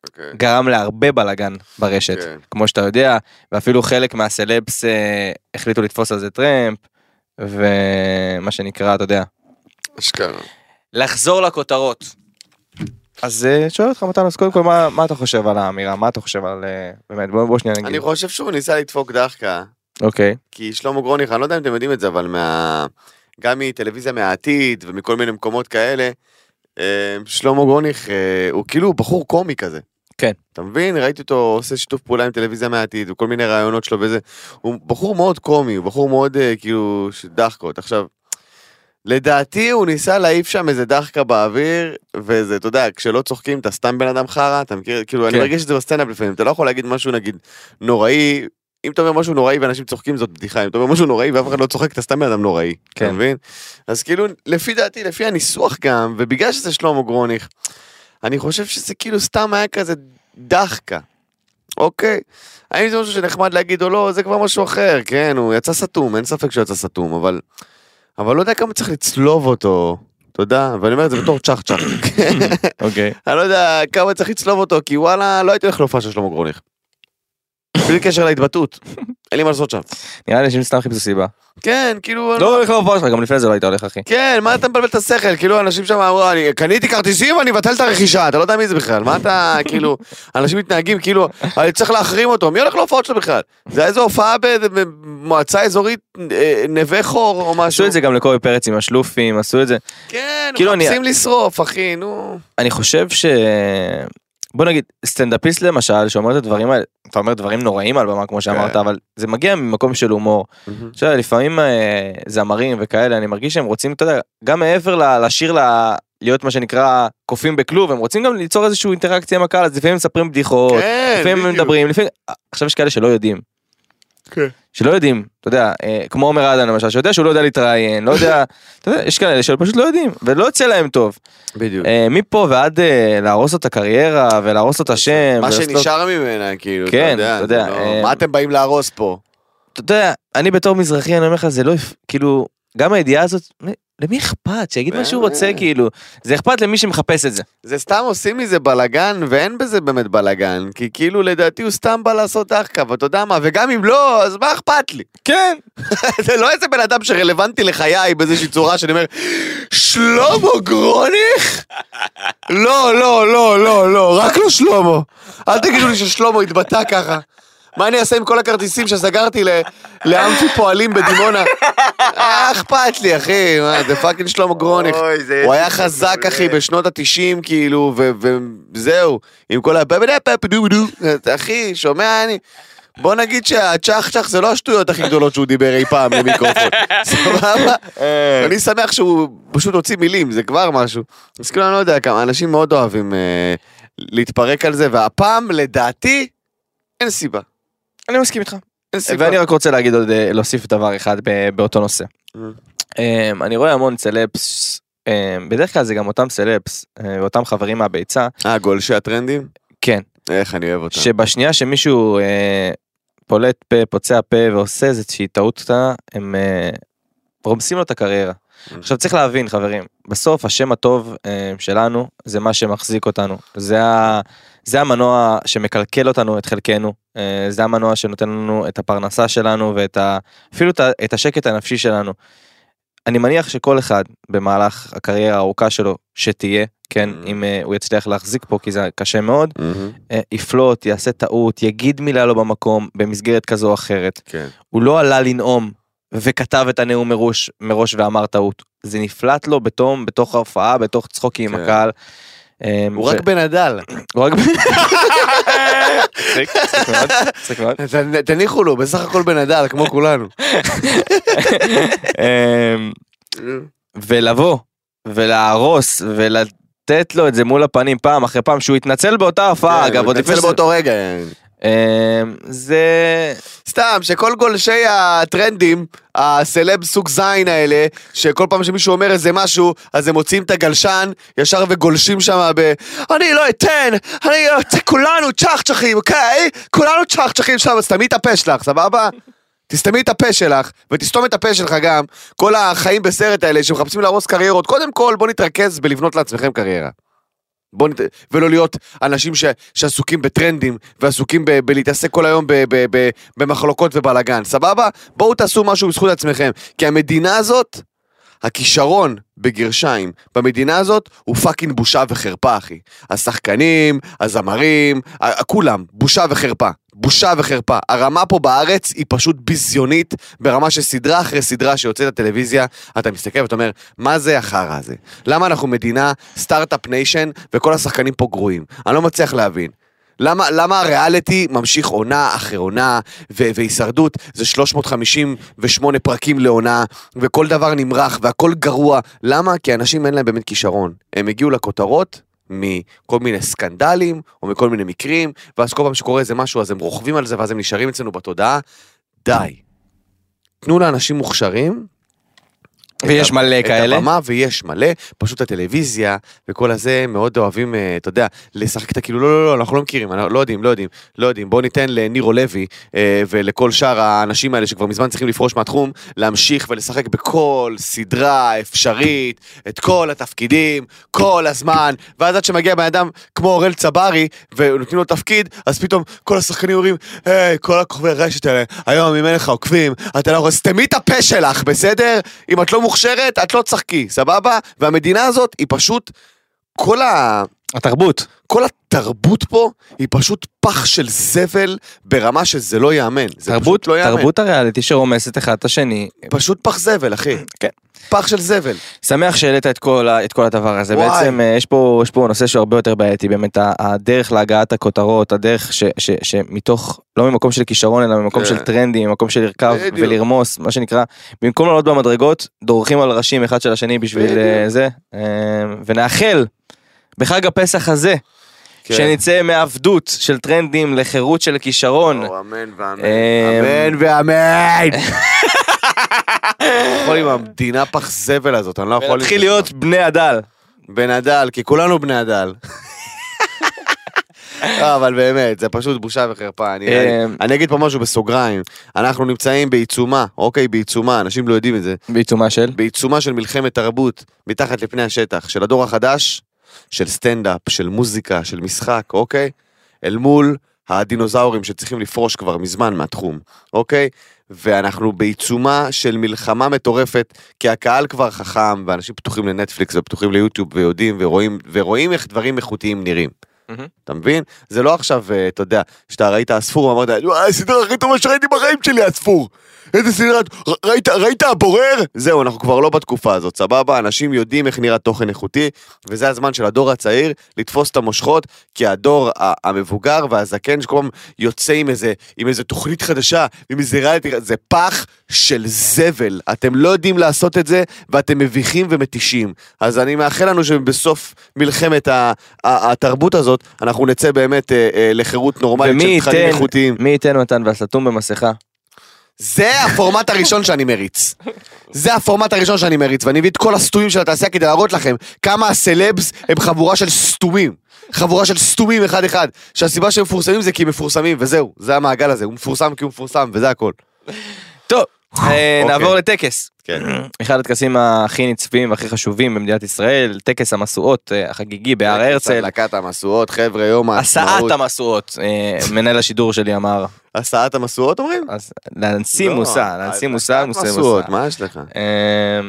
אוקיי. גרם להרבה בלאגן ברשת, כן. כמו שאתה יודע, ואפילו חלק מהסלבס אה, החליטו לתפוס על זה טרמפ, ומה שנקרא, אתה יודע, אשכרה. לחזור לכותרות. אז אה, שואל אותך מתן, אז קודם כל, מה, מה אתה חושב על האמירה? מה אתה חושב על... אה, באמת, בוא, בוא שנייה נגיד. אני חושב שהוא ניסה לדפוק דחקה, אוקיי, כי שלמה גרוניך, אני לא יודע אם אתם יודעים את זה, אבל מה... גם מטלוויזיה מהעתיד ומכל מיני מקומות כאלה, אה, שלמה גרוניך הוא כאילו בחור קומי כזה. כן. אתה מבין? ראיתי אותו עושה שיתוף פעולה עם טלוויזיה מהעתיד וכל מיני רעיונות שלו וזה. הוא בחור מאוד קומי, הוא בחור מאוד כאילו דחקות. עכשיו, לדעתי הוא ניסה להעיף שם איזה דחקה באוויר, וזה, אתה יודע, כשלא צוחקים אתה סתם בן אדם חרא, אתה מכיר, כאילו, אני כן. מרגיש את זה בסטנדאפ לפעמים, אתה לא יכול להגיד משהו נגיד נוראי, אם אתה אומר משהו נוראי ואנשים צוחקים זאת בדיחה, אם אתה אומר משהו נוראי ואף אחד לא צוחק אתה סתם בן אדם נוראי, כן. אתה מבין? אז כאילו, לפי דעתי, לפי הניסוח גם, ובגלל שזה שלמה גרוניך, אני חושב שזה כאילו סתם היה כזה דחקה, אוקיי? האם זה משהו שנחמד להגיד או לא, זה כבר משהו אחר, כן, הוא יצא סתום, אין ספק שהוא יצא סתום, אבל... אבל לא יודע כמה צריך לצלוב אותו, אתה יודע, ואני אומר את זה בתור צ'ח צ'ח. אוקיי. אני לא יודע כמה צריך לצלוב אותו, כי וואלה, לא הייתי הולך להופעה של שלמה גרוניך. בלי קשר להתבטאות, אין לי מה לעשות שם. נראה לי שהם סתם חיפשו סיבה. כן, כאילו... לא הולך להופעה שלך, גם לפני זה לא היית הולך, אחי. כן, מה אתה מבלבל את השכל? כאילו, אנשים שם אמרו, אני קניתי כרטיסים ואני אבטל את הרכישה, אתה לא יודע מי זה בכלל. מה אתה, כאילו, אנשים מתנהגים כאילו, אני צריך להחרים אותו, מי הולך להופעות שלו בכלל? זה איזו הופעה במועצה אזורית אה, נווה חור או משהו. עשו את זה גם לקובי פרץ עם השלופים, עשו את זה. כן, כאילו, אני- מחפשים לשרוף, אחי, נו. אני חושב ש... בוא נגיד, סטנדאפיסט למשל, שאומר את הדברים האלה, אתה אומר דברים נוראים על במה כמו שאמרת, כן. אבל זה מגיע ממקום של הומור. יודע, לפעמים אה, זמרים וכאלה, אני מרגיש שהם רוצים, אתה יודע, גם מעבר ל- לשיר ל... להיות מה שנקרא קופים בכלוב, הם רוצים גם ליצור איזושהי אינטראקציה עם הקהל, אז לפעמים מספרים בדיחות, כן, לפעמים בדיוק. מדברים, לפעמים... עכשיו יש כאלה שלא יודעים. כן. שלא יודעים, אתה יודע, אה, כמו עומר אדם למשל, שיודע שהוא לא יודע להתראיין, לא יודע, אתה יודע, יש כאלה שפשוט לא יודעים, ולא יוצא להם טוב. בדיוק. אה, מפה ועד אה, להרוס לו את הקריירה ולהרוס לו את השם. מה שנשאר ממנה, כאילו, אתה כן, יודע, אתה יודע, לא- מה אתם באים להרוס פה? אתה יודע, אני בתור מזרחי, אני אומר לך, זה לא, כאילו, גם הידיעה הזאת, למי אכפת? שיגיד מה שהוא רוצה, באמת. כאילו, זה אכפת למי שמחפש את זה. זה סתם עושים מזה בלאגן, ואין בזה באמת בלאגן, כי כאילו לדעתי הוא סתם בא לעשות דחקה, ואתה יודע מה, וגם אם לא, אז מה אכפת לי? כן. זה לא איזה בן אדם שרלוונטי לחיי באיזושהי צורה שאני אומר, שלמה גרוניך? לא, לא, לא, לא, לא, רק לא שלמה. אל תגידו לי ששלמה התבטא ככה. מה אני אעשה עם כל הכרטיסים שסגרתי לאמפי פועלים בדימונה? אה, אכפת לי, אחי, מה, זה פאקינג שלמה גרוניך. הוא היה חזק, אחי, בשנות התשעים, כאילו, וזהו, עם כל ה... אחי, שומע אני? בוא נגיד שהצ'ח צ'ח זה לא השטויות הכי גדולות שהוא דיבר אי פעם למיקרופון, סבבה? אני שמח שהוא פשוט הוציא מילים, זה כבר משהו. אז כאילו, אני לא יודע כמה, אנשים מאוד אוהבים אה, להתפרק על זה, והפעם, לדעתי, אין סיבה. אני מסכים איתך. ואני רק רוצה להגיד עוד, אה, להוסיף דבר אחד באותו נושא. Mm. אמ, אני רואה המון סלפס, אמ, בדרך כלל זה גם אותם סלפס, אה, ואותם חברים מהביצה, אה, גולשי הטרנדים? כן, איך אני אוהב אותם. שבשנייה שמישהו אה, פולט פה, פוצע פה ועושה איזושהי טעות קטנה, הם רומסים לו את הקריירה. עכשיו צריך להבין חברים, בסוף השם הטוב שלנו זה מה שמחזיק אותנו, זה, ה, זה המנוע שמקלקל אותנו, את חלקנו, אה, זה המנוע שנותן לנו את הפרנסה שלנו ואת ה, אפילו את, השקט הנפשי שלנו. אני מניח שכל אחד במהלך הקריירה הארוכה שלו שתהיה, כן, Mm. אם אה, הוא יצליח להחזיק פה כי זה קשה מאוד, מהמם. אה, יפלוט, יעשה טעות, יגיד מילה לא במקום, במסגרת כזו או אחרת. כן. הוא לא עלה לנאום וכתב את הנאום מראש, מראש ואמר טעות. זה נפלט לו בתום, בתוך ההופעה, בתוך צחוקי עם כן. הקהל. אה, הוא רק בן אדל. הוא רק... ת- תניחו לו, בסך הכל בן אדל, כמו כולנו. אמ, ולבוא ולהרוס ולתת לו את זה מול הפנים פעם אחרי פעם שהוא התנצל באותה הופעה כן, אגב הוא עוד לפני התנצל שזה- באותו רגע. אמ, זה סתם, שכל גולשי הטרנדים, הסלב סוג זין האלה, שכל פעם שמישהו אומר איזה משהו, אז הם מוציאים את הגלשן, ישר וגולשים שם ב... אני לא אתן, אני לא אתן, כולנו צ'חצ'חים, אוקיי? כולנו צ'חצ'חים שם, אז תסתמי את הפה שלך, סבבה? תסתמי את הפה שלך, ותסתום את הפה שלך גם. כל החיים בסרט האלה שמחפשים להרוס קריירות, קודם כל בוא נתרכז בלבנות לעצמכם קריירה. בוא נת... ולא להיות אנשים ש... שעסוקים בטרנדים ועסוקים ב... בלהתעסק כל היום ב... ב... ב... במחלוקות ובלאגן, סבבה? בואו תעשו משהו בזכות עצמכם, כי המדינה הזאת, הכישרון בגרשיים במדינה הזאת הוא fucking בושה וחרפה אחי. השחקנים, הזמרים, כולם, בושה וחרפה. בושה וחרפה. הרמה פה בארץ היא פשוט ביזיונית ברמה של סדרה אחרי סדרה שיוצאת לטלוויזיה, אתה מסתכל ואתה אומר, מה זה החרא הזה? למה אנחנו מדינה start-up nation וכל השחקנים פה גרועים? אני לא מצליח להבין. למה, למה הריאליטי ממשיך עונה אחרי עונה והישרדות זה 358 פרקים לעונה וכל דבר נמרח והכל גרוע למה? כי אנשים אין להם באמת כישרון הם הגיעו לכותרות מכל מיני סקנדלים או מכל מיני מקרים ואז כל פעם שקורה איזה משהו אז הם רוכבים על זה ואז הם נשארים אצלנו בתודעה די. תנו לאנשים מוכשרים ויש את מלא את כאלה. הבמה ויש מלא, פשוט הטלוויזיה וכל הזה מאוד אוהבים, אה, אתה יודע, לשחק את הכאילו, לא, לא, לא, אנחנו לא מכירים, אנחנו לא יודעים, לא יודעים, לא יודעים, בוא ניתן לנירו לוי אה, ולכל שאר האנשים האלה שכבר מזמן צריכים לפרוש מהתחום, להמשיך ולשחק בכל סדרה אפשרית, את כל התפקידים, כל הזמן, ואז עד שמגיע בן אדם כמו אורל צברי, ונותנים לו תפקיד, אז פתאום כל השחקנים אומרים, היי, כל הכוכבי הרשת האלה, היום אם אין לך עוקבים, אתה לא יכול, סתמי את הפה שלך, בסדר? אם את לא מוכשרת, את לא תשחקי, סבבה? והמדינה הזאת היא פשוט, כל ה... התרבות. כל התרבות פה היא פשוט פח של זבל ברמה שזה לא ייאמן. זה תרבות, פשוט לא ייאמן. תרבות הריאליטי שרומסת אחד את השני. פשוט פח זבל, אחי. כן. פח של זבל. שמח שהעלית את כל, ה- את כל הדבר הזה. וואי. בעצם אה, יש פה, יש פה נושא שהוא הרבה יותר בעייתי, באמת הדרך להגעת הכותרות, הדרך ש, ש, שמתוך, לא ממקום של כישרון אלא ממקום כן. של טרנדים, ממקום של לרכב. ולרמוס, מה שנקרא, במקום לעלות במדרגות, דורכים על ראשים אחד של השני בשביל אה, בדיוק. זה, אה, ונאחל בחג הפסח הזה, כן. שנצא מעבדות של טרנדים לחירות של כישרון. או, אמן ואמן. אמן ואמן. יכול עם המדינה פח זבל הזאת, אני לא יכול... ולהתחיל להיות בני הדל. בן הדל, כי כולנו בני הדל. לא, אבל באמת, זה פשוט בושה וחרפה. אני, אה, אני, אני אגיד פה משהו בסוגריים. אנחנו נמצאים בעיצומה, אוקיי, בעיצומה, אנשים לא יודעים את זה. בעיצומה של? בעיצומה של מלחמת תרבות, מתחת לפני השטח, של הדור החדש, של סטנדאפ, של מוזיקה, של משחק, אוקיי? אל מול הדינוזאורים שצריכים לפרוש כבר מזמן מהתחום, אוקיי? ואנחנו בעיצומה של מלחמה מטורפת, כי הקהל כבר חכם, ואנשים פתוחים לנטפליקס ופתוחים ליוטיוב ויודעים ורואים, ורואים איך דברים איכותיים נראים. מהמם. אתה מבין? זה לא עכשיו, אה, אתה יודע, שאתה ראית הספור ואמרת, "וואי, הסדרה הכי טובה שראיתי בחיים שלי, הספור. איזה סדרה, ר- ראית, ראית הבורר? זהו, אנחנו כבר לא בתקופה הזאת, סבבה? אנשים יודעים איך נראה תוכן איכותי, וזה הזמן של הדור הצעיר לתפוס את המושכות, כי הדור המבוגר והזקן שכל פעם יוצא עם איזה, עם איזה תוכנית חדשה, עם איזה ריאליטי, זה פח של זבל. אתם לא יודעים לעשות את זה, ואתם מביכים ומתישים. אז אני מאחל לנו שבסוף מלחמת ה- ה- התרבות הזאת, אנחנו נצא באמת אה, אה, לחירות נורמלית ומי של תכנים איכותיים. מי ייתן מתן והסתום במסכה. זה הפורמט הראשון שאני מריץ. זה הפורמט הראשון שאני מריץ, ואני מביא את כל הסתומים של התעשייה כדי להראות לכם כמה הסלבס הם חבורה של סתומים. חבורה של סתומים אחד אחד. שהסיבה שהם מפורסמים זה כי הם מפורסמים, וזהו, זה המעגל הזה, הוא מפורסם כי הוא מפורסם, וזה הכל. טוב, אה, אוקיי. נעבור לטקס. כן. אחד הטקסים הכי נצפים והכי חשובים במדינת ישראל, טקס המשואות אה, החגיגי בהר הרצל. הדלקת המשואות, חבר'ה, יום הסעת העצמאות. המשואות, אה, מנהל השידור שלי אמר. הסעת המשואות אומרים? להנשיא מושא, להנשיא מושא, הדלקת מושא משואות, מושא. מה יש לך? אה,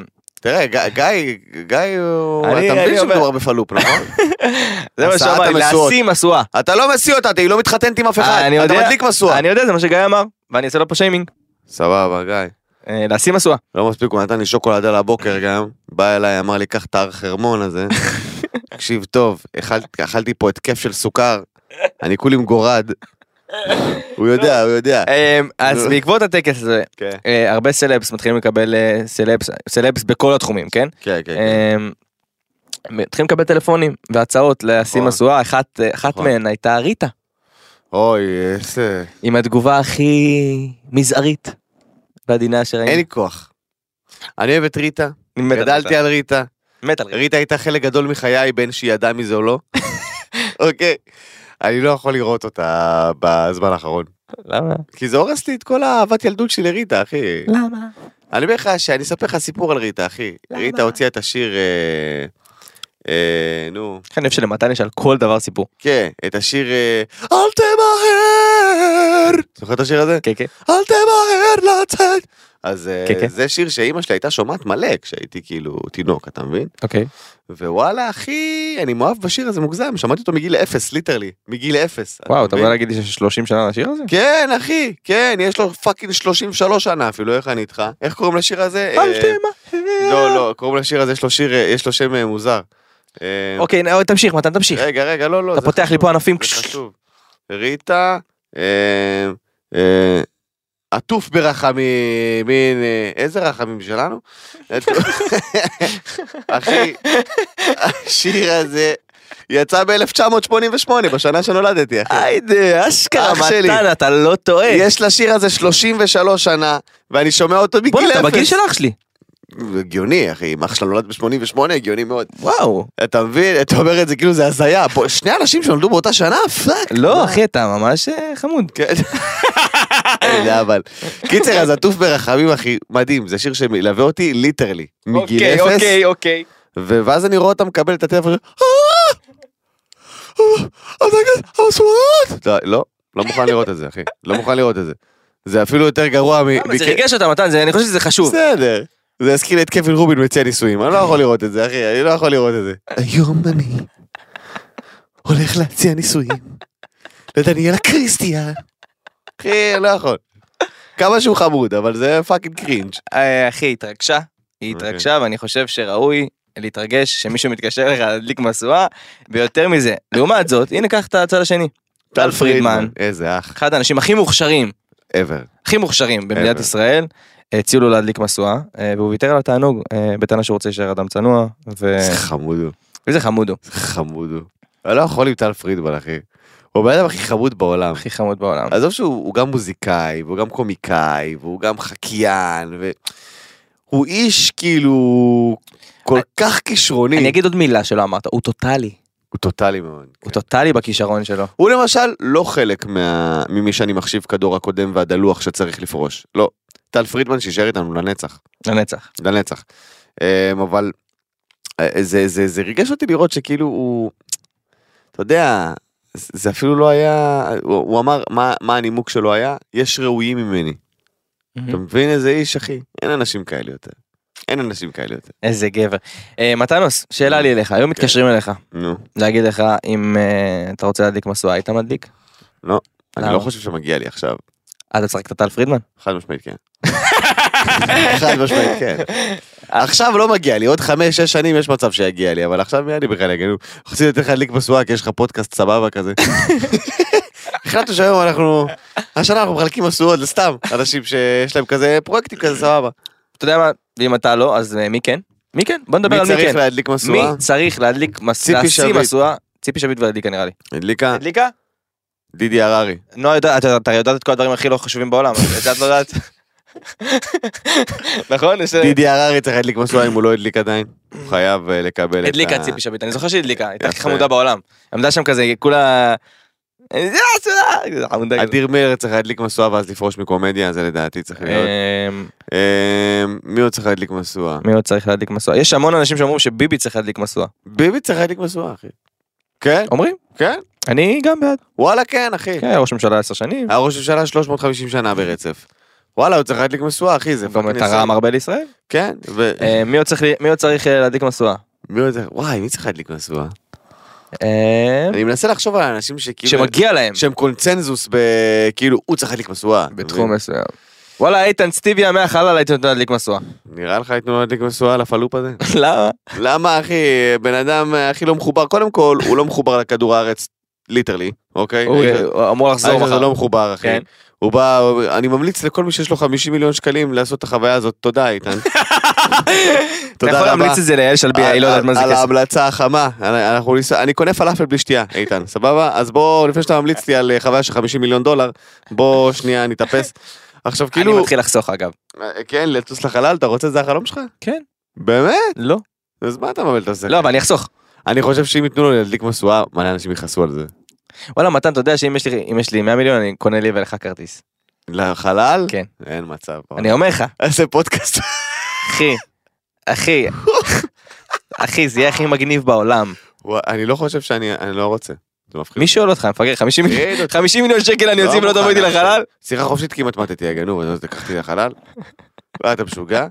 תראה, גיא, גיא הוא... אתה מבין שמדובר בפלופ, נכון? זה מה הסעת שאמר לי, המשואות. להשיא משואה. אתה לא משיא אותה, היא לא מתחתנת עם אף אחד. אה, אתה מדליק משואה. אני יודע, זה מה שגיא אמר, ואני אעשה לו פה שיימינג. סבבה, גיא. אה, להשיא משואה. לא מספיק, הוא נתן לי שוקולד על הבוקר גם, בא אליי, אמר לי, קח את הר חרמון הזה. תקשיב טוב, אכלתי- פה התקף של סוכר, אני כולי מגורד. הוא יודע, הוא יודע. אה, אז בעקבות הטקס הזה, כן, אה, הרבה סלבס מתחילים לקבל אה, סלבס, סלבס בכל התחומים, כן? כן, כן. אמ, מתחילים לקבל טלפונים והצעות להשיא נכון. משואה, אחת אחת נכון. מהן הייתה ריטה, אוי, איזה... עם התגובה הכי מזערית ועדינה שראינו. אין לי כוח. אני אוהב את ריטה, אני מת על גדלתי ריטה. על ריטה. מת על ריטה. ריטה הייתה חלק גדול מחיי, בין שהיא ידעה מזה או לא. אוקיי. אני לא יכול לראות אותה בזמן האחרון. למה? כי זה הורס לי את כל האהבת ילדות שלי לריטה, אחי. למה? אני אומר לך שאני אספר לך סיפור על ריטה, אחי. למה? ריטה הוציאה את השיר... אה, נו, אני אוהב שלמתן יש על כל דבר סיפור. כן, את השיר אה, אל תמהר. זוכר את השיר הזה? כן כן. אל תמהר לצאת. אז אה, כן, כן. זה שיר שאימא שלי הייתה שומעת מלא כשהייתי כאילו תינוק, אתה מבין? אוקיי. ווואלה אחי, אני מאוהב בשיר הזה מוגזם, שמעתי אותו מגיל אפס, literally, מגיל אפס. וואו אתה? בא להגיד לי שיש 30 שנה לשיר הזה? כן אחי, כן, יש לו fucking 33 שנה אפילו, איך אני איתך? איך קוראים לשיר הזה? אל אה, תמהר. לא, לא, קוראים לשיר הזה, יש לו שיר, אה, יש לו שם אה, מוזר. אה, אוקיי נו, תמשיך מתן תמשיך. רגע, רגע, לא, לא. אתה פותח לי חשוב, פה ענפים. זה חשוב. ריטה, אה, אה, עטוף ברחמים, מין, אה, איזה רחמים שלנו? אחי, השיר הזה יצא ב-1988, בשנה שנולדתי, אחי. היידה אשכרה אח שלי. מתן אתה לא טועה. יש לשיר הזה 33 שנה, ואני שומע אותו בגיל בוא'נה אתה בגיל אפס. של אח שלי. הגיוני, אחי, אם אח שלנו נולד ב-88, הגיוני מאוד. וואו. אתה מבין? אתה אומר את זה כאילו זה הזיה. שני אנשים שנולדו באותה שנה? fuck. לא? אחי אתה ממש אה, חמוד. כן. זה אבל. קיצר, אז עטוף ברחמים, אחי, מדהים, זה שיר שמלווה אותי literally. מגיל אוקיי אפס, אוקיי אוקיי. ו- ואז אני רואה אותה מקבל את הטלפון, "אה, אה, אתה נגד המסורת?" לא, לא, לא מוכן לראות את זה, אחי. לא מוכן לראות את זה. זה אפילו יותר גרוע מ... אבל זה מכ- ריגש אותה מתן זה אני חושב שזה חשוב. בסדר. זה הזכיר לי את קווין רובין מציע נישואים, אני לא יכול לראות את זה, אחי, אני לא יכול לראות את זה. היום אני הולך להציע נישואים לדניאלה קריסטיאן. אחי, אני לא יכול. כמה שהוא חמוד, אבל זה fucking cringe. אה, אחי היא התרגשה. היא אוקיי. התרגשה ואני חושב שראוי להתרגש שמישהו מתקשר אליך להדליק משואה ויותר מזה לעומת זאת הנה קח את הצד השני. טל פרידמן איזה אח. אחד האנשים הכי מוכשרים ever. הכי מוכשרים במדינת. ישראל. הציעו לו להדליק משואה אה, והוא ויתר על התענוג אה, בטענה שהוא רוצה להישאר אדם צנוע ו- איזה חמוד הוא. ואיזה חמוד הוא איזה חמוד הוא. אני לא יכול עם טל פרידמן, אחי. הוא הבן אדם הכי חמוד בעולם. הכי חמוד בעולם. עזוב שהוא הוא גם מוזיקאי, והוא גם קומיקאי, והוא גם חקיין, והוא איש כאילו כל כך כישרוני. אני אגיד עוד מילה שלא אמרת הוא טוטאלי הוא טוטאלי מאוד. הוא טוטאלי בכישרון שלו. הוא למשל לא חלק מה... ממי שאני מחשיב כדור הקודם והדלוח שצריך לפרוש. לא. טל פרידמן שישאר איתנו לנצח. לנצח. לנצח. אמ, אבל אה, זה, זה, זה ריגש אותי לראות שכאילו הוא, אתה יודע, זה זה אפילו לא היה, הוא, הוא אמר מה, מה הנימוק שלו היה, יש ראויים ממני. אתה מבין איזה איש אחי? אין אנשים כאלה יותר. אין אנשים כאלה יותר. איזה גבר. אה, מתנוס שאלה לי אליך היום מתקשרים אליך נו, להגיד לך אם אה, אתה רוצה להדליק משואה היית מדליק? לא. אני? לא חושב שמגיע לי עכשיו. אתה צריך את טל פרידמן? חד משמעית כן. חד משמעית כן. עכשיו לא מגיע לי, עוד חמש, שש שנים יש מצב שיגיע לי, אבל עכשיו מי אני בכלל יגידו, רציתי לתת לך להדליק משואה כי יש לך פודקאסט סבבה כזה. החלטנו שהיום אנחנו, השנה אנחנו מחלקים משואות לסתם אנשים שיש להם כזה פרויקטים כזה סבבה. אתה יודע מה ואם אתה לא אז אה, מי כן? מי כן? בוא נדבר מי על מי צריך כן. להדליק מי? צריך להדליק משואה? ציפי לשים שביט. משואה? ציפי שביט והדליקה נראה לי. הדליקה הדליקה? דידי הררי. נועה יודעת, אתה יודעת את כל הדברים הכי לא חשובים בעולם, את זה את לא יודעת. נכון? דידי הררי צריך להדליק משואה אם הוא לא הדליק עדיין. הוא חייב אה, לקבל את ה... הדליקה ציפי שביט, אני זוכר שהיא הדליקה, הייתה הכי. חמודה בעולם. עמדה שם כזה, כולה... חמודה כזאת. אדיר מילר צריך להדליק משואה ואז לפרוש מקומדיה, זה לדעתי צריך להיות. אמ, אה, מי עוד צריך להדליק משואה? מי עוד צריך להדליק משואה? יש המון אנשים שאומרים שביבי צריך להדליק משואה. ביבי צריך להדליק משואה, אחי. כן? אומרים? כן? אני גם בעד. וואלה כן, אחי. כן, היה ראש ממשלה עשר שנים. היה ראש ממשלה 350 שנה ברצף. וואלה, הוא צריך להדליק משואה, אחי, זה גם תרם. הרבה לישראל. כן, ו... אה, מי עוד צריך לי- מי עוד צריך אה, להדליק משואה? מי עוד צריך... וואי, מי צריך להדליק משואה? אה, אני מנסה לחשוב על אנשים שכאילו... שמגיע להם שהם קונצנזוס ב... כאילו, הוא צריך להדליק משואה. בתחום? מסוים. וואלה איתן סטיביה מהחלל הייתי נותן להדליק משואה. נראה לך ייתנו לו להדליק משואה על הפלופ הזה? למה? למה, אחי? בן אדם הכי לא מחובר. קודם כל, הוא לא מחובר לכדור הארץ, literally, אוקיי? הוא האיש- הוא אמור לחזור האיש הזה מחר. לא מחובר, אחי. כן. הוא בא, אני ממליץ לכל מי שיש לו 50 מיליון שקלים לעשות את החוויה הזאת, תודה איתן. אתה יכול להמליץ את זה ליעל שלביה, היא לא יודעת מה זה על כסף. ההמלצה החמה, אני קונה פלאפל בלי שתייה, איתן, סבבה? אז בוא, לפני שאתה ממליץ לי על אה, חוויה של 50 מיליון דולר, בוא שנייה נתאפס. עכשיו אני כאילו, מתחיל לחסוך אגב. אה, כן, לטוס לחלל, אתה רוצה, זה החלום שלך? כן. באמת? לא. אז מה אתה מבלבל את השכל? לא אבל אני אחסוך. אני חושב שאם ייתנו לו להדליק משואה, מלא אנשים יכעסו על זה. וואלה מתן אתה יודע שאם יש לי אם יש לי 100 מיליון אני קונה לי ולך כרטיס. לחלל? כן. אין מצב. אני אומר לך איזה פודקאסט. אחי. אחי. אחי, זה יהיה הכי מגניב בעולם. וואי, אני לא חושב שאני, אני לא רוצה. זה מפחיד. מי שואל אותך, מפגר, 50 מיליון- תגיד אותי. 50 מיליון שקל אני לא אוציא ולא תבוא איתי מוכן לחלל? שיחה חופשית כמעט מתתי, הגנוב, אז לקחתי לחלל. מה, אתה משוגע?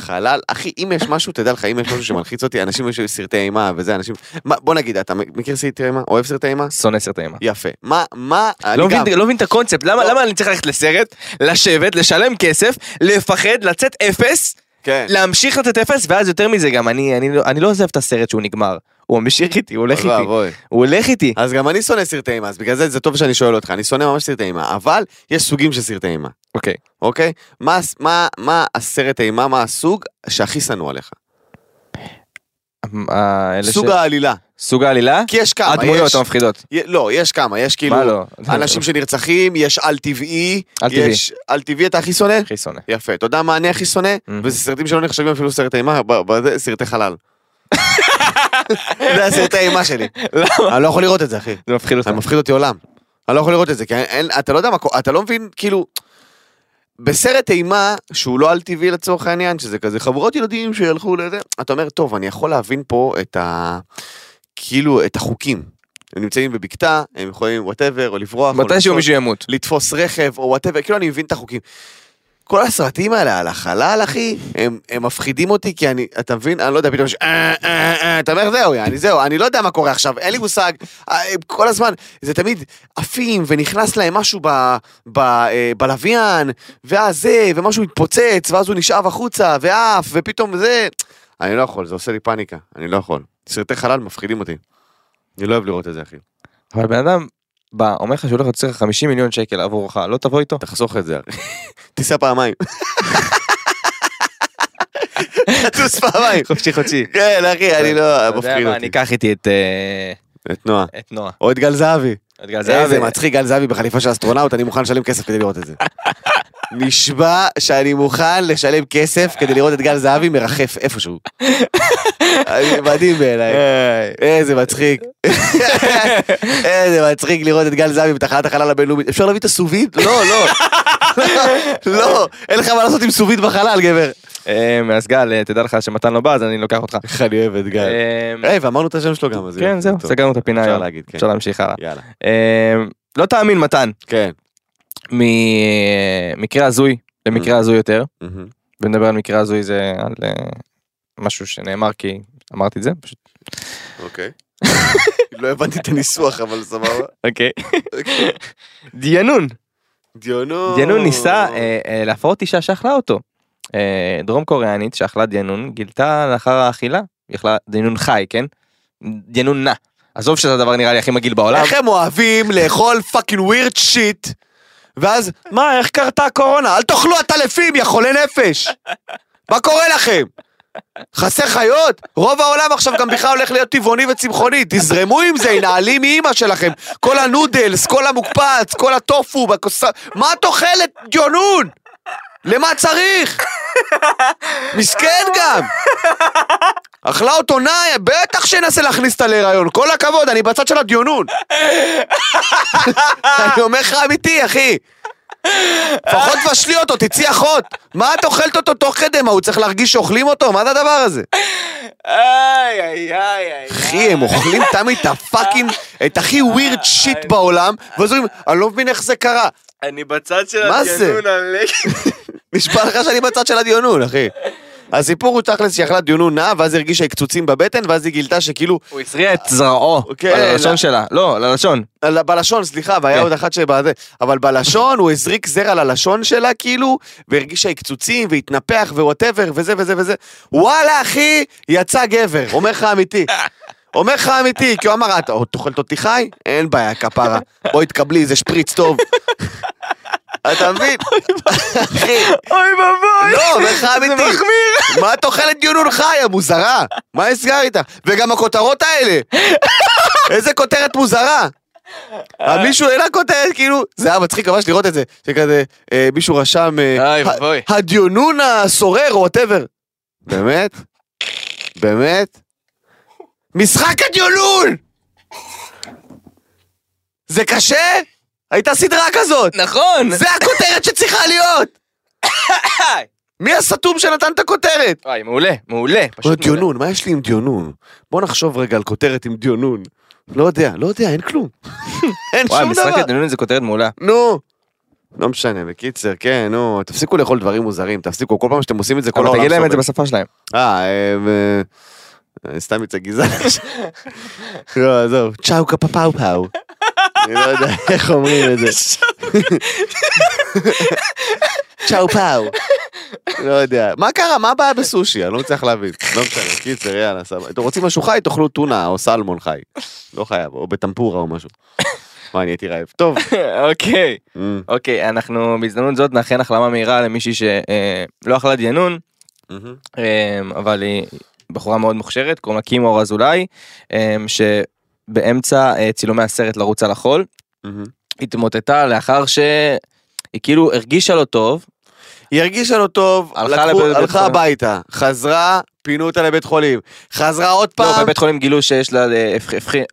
חלל, אחי, אם יש משהו, תדע לך, אם יש משהו שמלחיץ אותי, אנשים יש סרטי אימה וזה, אנשים... מה, בוא נגיד, אתה מכיר סרטי אימה? אוהב סרטי אימה? שונא סרטי אימה. יפה. מה, מה, אני לא גם... מבין, לא מבין את הקונספט, למה, לא. למה אני צריך ללכת לסרט, לשבת, לשלם כסף, לפחד, לצאת אפס, כן. להמשיך לצאת אפס, ואז יותר מזה גם, אני, אני, לא- אני לא עוזב את הסרט שהוא נגמר. הוא ממשיך איתי, הוא הולך איתי. הוא הולך איתי. אז גם אני שונא סרטי אימה, אז בגלל זה זה טוב שאני שואל אותך, אני שונא ממש סרטי אימה, אבל יש סוגים של סרטי אימה, אוקיי. אוקיי? מה, הס- מה, מה הסרט אימה, מה הסוג שהכי שנוא עליך? אה, סוג העלילה. סוג העלילה? כי יש כמה, הדמויות. המפחידות. לא, יש כמה, יש כאילו... מה לא? אנשים שנרצחים, יש על טבעי, על-טבעי. יש על טבעי אתה הכי שונא? הכי שונא. יפה, אתה יודע מה אני הכי שונא? וזה סרטים שלא נחשבים אפילו סרט אימה, סרטי חלל. זה הסרטי אימה שלי. למה? אני לא יכול לראות את זה, אחי. זה מפחיד אותך. זה מפחיד אותי עולם. אני לא יכול לראות את זה, כי אתה לא יודע מה, קורה, אתה לא מבין, כאילו, בסרט אימה, שהוא לא על טבעי לצורך העניין, שזה כזה חבורות ילדים שילכו לזה, אתה אומר, טוב, אני יכול להבין פה את ה... כאילו, את החוקים. הם נמצאים בבקתה, הם יכולים whatever, או לברוח, מתישהו מישהו ימות. לתפוס רכב, או whatever, כאילו אני מבין את החוקים. כל הסרטים האלה על החלל, אחי, הם, הם מפחידים אותי, כי אני, אתה מבין? אני לא יודע, פתאום יש... אה, אה, אה, אתה אומר, זהו, יעני, זהו, אני לא יודע מה קורה עכשיו, אין לי מושג. כל הזמן, זה תמיד עפים, ונכנס להם משהו ב, ב, בלוויין, ואז זה, ומשהו מתפוצץ, ואז הוא נשאב החוצה, ועף, ופתאום זה... אני לא יכול, זה עושה לי פאניקה, אני לא יכול. סרטי חלל מפחידים אותי. אני לא אוהב לראות את זה, אחי. אבל בן אדם בא, אומר לך שהוא הולך להוציא לך 50 מיליון שקל עבורך, לא תבוא איתו? תחסוך את זה, אחי. תיסע פעמיים. תטוס פעמיים. חופשי חודשי. כן, אחי, אני לא... אתה יודע מפחיד מה, אותי. אני אקח איתי את אה, את נועה. את נועה. או את גל זהבי. את גל איזה זהבי. מצחיק, גל זהבי בחליפה של אסטרונאוט, אני מוכן לשלם כסף כדי לראות את זה. נשבע שאני מוכן לשלם כסף כדי לראות את גל זהבי מרחף איפשהו. מדהים בעיניי. איזה מצחיק. איזה מצחיק לראות את גל זהבי בתחנת החלל הבינלאומית. אפשר להביא את ה sous vide? לא, לא. לא, אין לך מה לעשות עם sous vide בחלל, גבר. אה, אז גל, אה, תדע לך שמתן לא בא, אז אני לוקח אותך. איך אני אוהב את גל. אה, היי, ואמרנו את השם שלו גם, אז... כן, זהו. סגרנו את הפינה אפשר היום. להגיד, כן. אפשר להמשיך הלאה. יאללה. אה, לא תאמין מתן, כן. ממקרה הזוי למקרה הזוי יותר, מהמם. ונדבר על מקרה הזוי זה על אה, משהו שנאמר כי אמרתי את זה, פשוט. אוקיי. לא הבנתי את הניסוח, אבל סבבה. אוקיי. דיאנון, דיונו. דיאנון ניסה אה, אה, להפרות אישה שאכלה אותו. אה, דרום קוריאנית שאכלה דיאנון גילתה לאחר האכילה, היא אכלה דיאנון חי, כן? דיונון נא. עזוב שזה הדבר נראה לי הכי מגעיל בעולם. איך הם אוהבים לאכול fucking weird shit, ואז, מה, איך קרתה הקורונה? אל תאכלו עטלפים, יא חולי נפש! מה קורה לכם? חסר חיות? רוב העולם עכשיו גם בכלל הולך להיות טבעוני וצמחוני, תזרמו עם זה, נעלים מאימא שלכם. כל הנודלס, כל המוקפץ, כל הטופו, בכוס... מה את אוכלת, דיונון? למה צריך? מסכן גם. אכלה אותו נאי, בטח שינסה להכניס אותה להיריון, כל הכבוד, אני בצד של הדיונון. אני אומר לך אמיתי, אחי. לפחות תבשלי אותו, תצאי אחות. מה את אוכלת אותו תוך כדי? מה, הוא צריך להרגיש שאוכלים אותו? מה זה הדבר הזה? איי איי איי איי. אחי, הם אוכלים תמיד את הפאקינג, את הכי ווירד שיט בעולם, ואז אומרים, אני לא מבין איך זה קרה. אני בצד של מה זה? הדיונון עלק. נשבע לך שאני בצד של הדיונון, אחי. הסיפור הוא תכלס שהיא אכלה דיונון נא, ואז הרגישה עקצוצים בבטן, ואז היא גילתה שכאילו, הוא הזריע את זרעו כן, על הלשון. שלה. לא, ללשון. על- בלשון, סליחה, והיה כן. עוד אחת שבזה, אבל בלשון הוא הזריק זרע ללשון שלה, כאילו, והרגישה עקצוצים, והתנפח, ו whatever, וזה וזה וזה. וואלה, אחי, יצא גבר, אומר לך אמיתי. אומר לך אמיתי, כי הוא אמר, את אוכלת אותי חי? אין בעיה, כפרה. בואי תקבלי איזה שפריץ טוב. אתה מבין? אחי, אוי ואבוי. לא, אומר לך אמיתי. מחמיר. מה את אוכלת דיונון חי, המוזרה? מה נסגר איתך? וגם הכותרות האלה. איזה כותרת מוזרה. מישהו העלה כותרת, כאילו, זה היה מצחיק ממש לראות את זה, שכזה, אה, מישהו רשם, אה. הדיונון הסורר, או וואטאבר. באמת? באמת? משחק הדיונון! זה קשה? הייתה סדרה כזאת! נכון. זה הכותרת שצריכה להיות! מי הסתום שנתן את הכותרת? וואי, מעולה, מעולה. פשוט מעולה. דיונון, מה יש לי עם דיונון? בוא נחשוב רגע על כותרת עם דיונון. לא יודע, לא יודע, אין כלום. אין וואי, שום משחק דבר. הדיונים זה כותרת מעולה. נו. לא משנה, בקיצר, כן, נו, תפסיקו לאכול דברים מוזרים, תפסיקו, כל פעם שאתם עושים את זה, כל אבל העולם תגיד להם את זה סובל. בשפה שלהם. אה, אה, אה, סתם יצא גזען. לא, עזוב, צ'או קפה פאו פאו. אני לא יודע איך אומרים את זה. צ'או פאו. לא יודע. מה קרה? מה הבעיה בסושי? אני לא מצליח להבין. לא משנה, קיצר, יאללה, סבבה. אתם רוצים משהו חי? תאכלו טונה או סלמון חי. לא חייב, או בטמפורה או משהו. מה, אני הייתי רעב. טוב. אוקיי. אמ, אוקיי, אנחנו בהזדמנות זאת נאחל החלמה מהירה למישהי שלא אכלה דיינון, אמ, אה, אבל היא בחורה מאוד מוכשרת, קוראים לה קימור אזולאי, שבאמצע אה, צילומי הסרט לרוץ על החול. התמוטטה לאחר שהיא כאילו הרגישה לא טוב, היא הרגישה לא טוב, הלכה לקחו- לבית הלכה חולים. הביתה, חזרה, פינו אותה לבית חולים, חזרה עוד לא, פעם, בבית חולים גילו שיש לה, אה,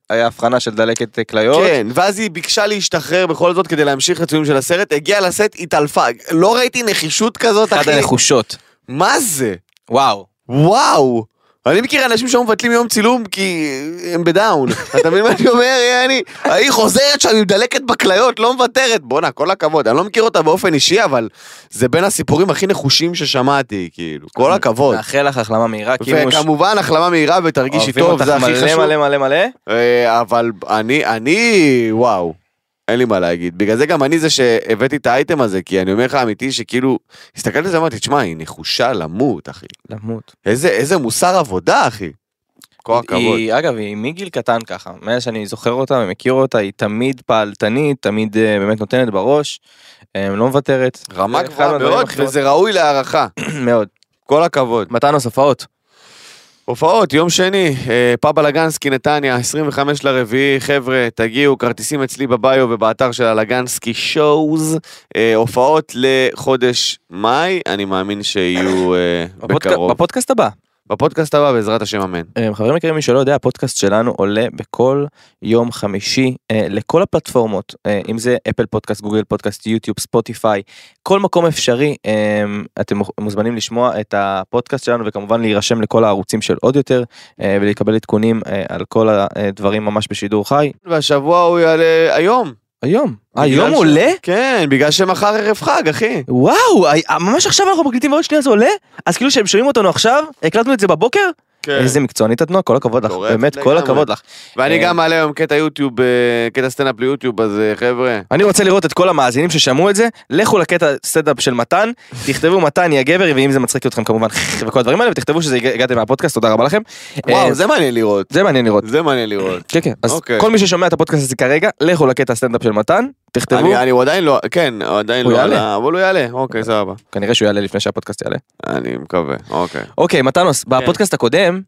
היה הבחנה של דלקת אה, כליות, כן, ואז היא ביקשה להשתחרר בכל זאת כדי להמשיך לצילום של הסרט, הגיעה לסט, התעלפה, לא ראיתי נחישות כזאת, אחי, הנחושות, מה זה? וואו, וואו. אני מכיר אנשים שהיו מבטלים יום צילום כי הם בדאון. אתה מבין מה אני אומר, יעני? היא חוזרת שם עם דלקת בכליות, לא מוותרת. בואנה, כל הכבוד. אני לא מכיר אותה באופן אישי, אבל זה בין הסיפורים הכי נחושים ששמעתי, כאילו. כל הכבוד. נאחל לך החלמה מהירה, וכמובן החלמה מהירה ותרגישי אוהבים טוב, אותך זה הכי מלא חשוב. מלא מלא מלא, אה, אבל אני, אני, וואו. אין לי מה להגיד. בגלל זה גם אני זה שהבאתי את האייטם הזה, כי אני אומר לך אמיתי שכאילו, הסתכלתי על זה ואמרתי, תשמע, היא נחושה למות, אחי. למות. איזה, איזה מוסר עבודה, אחי. כל הכבוד. היא, אגב, היא מגיל קטן ככה, מאז שאני זוכר אותה ומכיר אותה, היא תמיד פעלתנית, תמיד אה, באמת נותנת בראש, אה, לא מוותרת. רמה אחד גבוהה מאוד, וזה ראוי להערכה. מאוד. כל הכבוד. מתנוס, הופעות. הופעות, יום שני, אה, פאבה לגנסקי נתניה, 25 לרביעי, חבר'ה, תגיעו, כרטיסים אצלי בביו ובאתר של הלגנסקי שואוז, אה, הופעות לחודש מאי, אני מאמין שיהיו אה, בקרוב. בפודקאסט הבא. בפודקאסט הבא, בעזרת השם אמן. אה, חברים יקרים, מי שלא יודע, הפודקאסט שלנו עולה בכל יום חמישי אה, לכל הפלטפורמות, אה, אם זה אפל פודקאסט, גוגל פודקאסט, יוטיוב, ספוטיפיי, כל מקום אפשרי, אה, אתם מוזמנים לשמוע את הפודקאסט שלנו וכמובן להירשם לכל הערוצים של עוד יותר אה, ולקבל עדכונים אה, על כל הדברים ממש בשידור חי. והשבוע הוא יעלה היום. היום. בגלל היום ש- עולה? כן, בגלל שמחר ערב חג, אחי. וואו, אה, ממש עכשיו אנחנו מקליטים ועוד שנייה זה עולה? אז כאילו שהם שומעים אותנו עכשיו, הקלטנו את זה בבוקר? כן. איזה מקצוענית את נועה, כל הכבוד לך, באמת כל. הכבוד לך. ואני אה, גם מעלה היום קטע יוטיוב, אה, קטע סטנדאפ ליוטיוב, אז אה, חבר'ה. אני רוצה לראות את כל המאזינים ששמעו את זה, לכו לקטע סטנדאפ של מתן, תכתבו מתן יהיה גבר, ואם זה מצחיק אתכם כמובן, וכל הדברים האלה, ותכתבו שזה הגע- הגעתם מהפודקאסט, תודה רבה לכם. וואו, זה מעניין לראות. זה מעניין לראות. זה מעניין לראות. כן כן, אז אוקיי. כל מי ששומע את הפודקאסט הזה כרגע, לכו לקטע סטנדאפ של מתן, תכתבו, אני, אני הוא עדיין לא, כן, הוא עדיין הוא לא יעלה. עלה, אבל הוא יעלה, אוקיי, סבבה. כנראה שהוא יעלה לפני שהפודקאסט יעלה. אני מקווה, אוקיי. אוקיי, מתנוס, כן. בפודקאסט הקודם,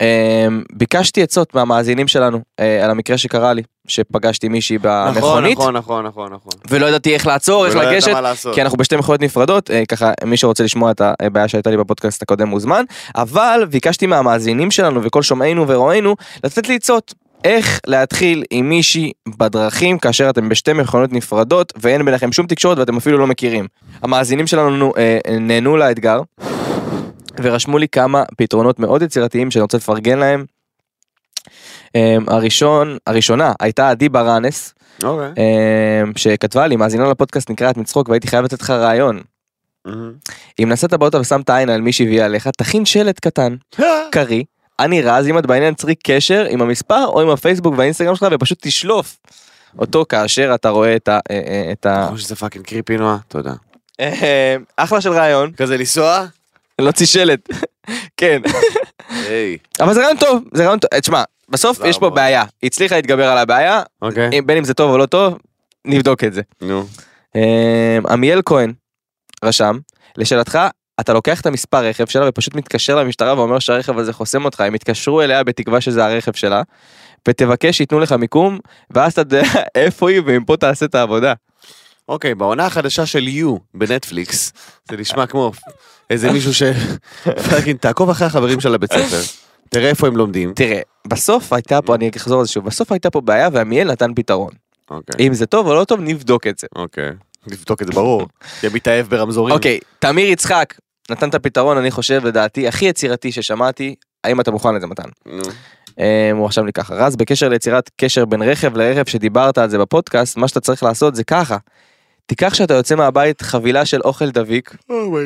אה, ביקשתי עצות מהמאזינים שלנו אה, על המקרה שקרה לי, שפגשתי מישהי במכונית, נכון, נכון, נכון, נכון. ולא ידעתי איך לעצור, איך לגשת. כי אנחנו בשתי מכוניות נפרדות, אה, ככה מי שרוצה לשמוע את הבעיה שהייתה לי בפודקאסט הקודם מוזמן, אבל ביקשתי מהמאזינים שלנו וכל שומעינו ורואינו לתת לי עצות. איך להתחיל עם מישהי בדרכים כאשר אתם בשתי מכונות נפרדות ואין ביניכם שום תקשורת ואתם אפילו לא מכירים. המאזינים שלנו אה, נהנו לאתגר ורשמו לי כמה פתרונות מאוד יצירתיים שאני רוצה לפרגן להם. אה, הראשון, הראשונה הייתה עדי ברנס, אוקיי. אמ, שכתבה לי מאזינה לפודקאסט נקראת מצחוק והייתי חייב לתת לך רעיון. מהמם. אם נסעת באוטו ושמת עין על מישהי והיא עליך תכין שלט קטן קריא אני רז אם את בעניין צריך קשר עם המספר או עם הפייסבוק והאינסטגרם שלך ופשוט תשלוף אותו כאשר אתה רואה את ה... אה, אה, את ה... כמו שזה fucking creepy נועה, תודה. אחלה של רעיון כזה לנסוע? להוציא שלט כן. אבל זה רעיון טוב זה רעיון טוב אה, תשמע בסוף יש פה. בעיה היא הצליחה להתגבר על הבעיה אוקיי. בין אם זה טוב או לא טוב נבדוק את זה. נו. עמיאל כהן רשם, לשאלתך, אתה לוקח את המספר רכב שלה ופשוט מתקשר למשטרה ואומר שהרכב הזה חוסם אותך, הם יתקשרו אליה בתקווה שזה הרכב שלה, ותבקש שייתנו לך מיקום, ואז אתה יודע איפה היא ומפה תעשה את העבודה. אוקיי, בעונה החדשה של יו בנטפליקס, זה נשמע כמו איזה מישהו ש... fucking, תעקוב אחרי החברים של הבית ספר. תראה איפה הם לומדים. תראה, בסוף הייתה פה, אני אחזור על זה שוב, בסוף הייתה פה בעיה ועמיאל נתן פתרון. אוקיי. אם זה טוב או לא טוב, נבדוק את זה. אוקיי. נבדוק את זה ברור. כי מתאהב ברמזורים. אוקיי, תמיר יצחק נתן את הפתרון, אני חושב, לדעתי, הכי יצירתי ששמעתי, האם אתה מוכן לזה מתן? נו. אה, הוא עכשיו לי ככה, רז, בקשר ליצירת קשר בין רכב לרכב שדיברת על זה בפודקאסט, מה שאתה צריך לעשות זה ככה. תיקח כשאתה יוצא מהבית חבילה של אוכל דביק,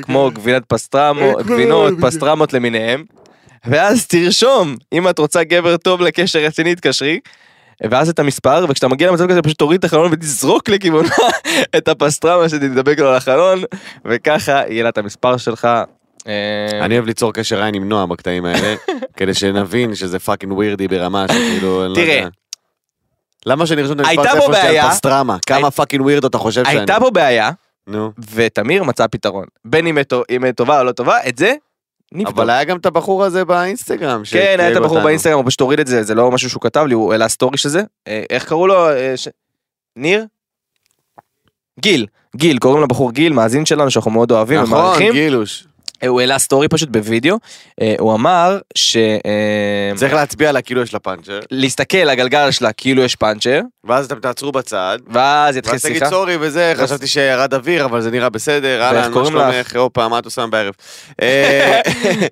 כמו גבינת פסטרמו, גבינות, פסטרמות למיניהם, ואז תרשום, אם את רוצה גבר טוב לקשר רציני, תתקשרי. ואז את המספר, וכשאתה מגיע למצב כזה פשוט תוריד את החלון ותזרוק לכיוונה את הפסטרמה שתדבק לו על החלון, וככה יהיה לה את המספר שלך. אה, אני אוהב ליצור קשר עין עם נועה בקטעים האלה, כדי שנבין שזה fucking weirdy ברמה שכאילו, אני לא תראה. יודע. למה שאני ארשום את המספר טלפון שלי בעיה. על פסטרמה? כמה fucking weird אתה חושב שאני? הייתה פה בעיה. ותמיר מצא פתרון. בין אם היא טובה או לא טובה, את זה נבדוק. אבל היה גם את הבחור הזה באינסטגרם. כן, היה את הבחור אותנו. באינסטגרם, הוא פשוט הוריד את זה, זה לא משהו שהוא כתב לי, הוא העלה סטורי של זה. אה, איך קראו לו? אה, ש- ניר? גיל, גיל, קוראים לבחור גיל, מאזין שלנו שאנחנו מאוד אוהבים נכון, ומעריכים. גילוש. אה, הוא העלה סטורי פשוט בווידאו, אה, הוא אמר ש... אה, צריך להצביע לה כאילו יש לה פאנצ'ר, להסתכל לגלגל שלה כאילו יש פאנצ'ר, ואז אתם תעצרו בצד. ואז יתחיל ואז תגיד שיחה. sorry וזה, חשבתי שירד אוויר, אבל זה נראה בסדר, אהלן, מה? שלומך, הופה, מה את עושה בערב?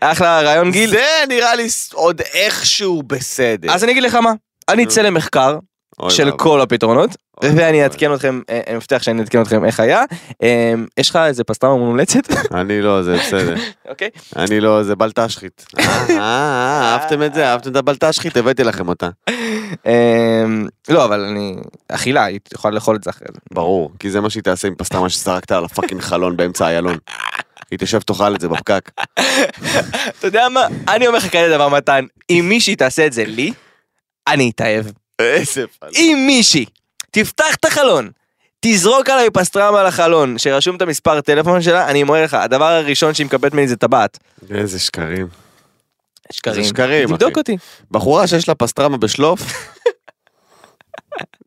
אחלה רעיון גיל. זה נראה לי עוד איכשהו בסדר. אז אני אגיד לך מה, אני. אצא למחקר של. כל הפתרונות, ואני. אעדכן אתכם, אה, אני מבטיח שאני אעדכן אתכם איך היה. אה, יש לך איזה פסטרמה מומלצת? אני לא, זה בסדר. אוקיי. אני לא, זה בלטשחית. אה, אה, אה, אהבתם את זה? אהבתם את הבלטשחית? הבאתי לכם אותה. אה, לא, אבל אני... אכילה, היא יכולה לאכול את זה אחרי זה. ברור, כי זה מה שהיא תעשה עם פסטרמה שזרקת על ה fucking חלון באמצע איילון. היא תשב תאכל את זה בפקק. אתה יודע מה? אני אומר לך כאלה דבר מתן, אם מישהי תעשה את זה לי, אני אתאהב. איזה fuck. אם מישהי תפתח את החלון, תזרוק עליי פסטרמה על החלון, שרשום את המספר טלפון שלה, אני אומר לך, הדבר הראשון שהיא מקבלת ממני זה טבעת. איזה שקרים. שקרים. זה שקרים, תבדוק אחי. אותי. בחורה שיש לה פסטרמה בשלוף,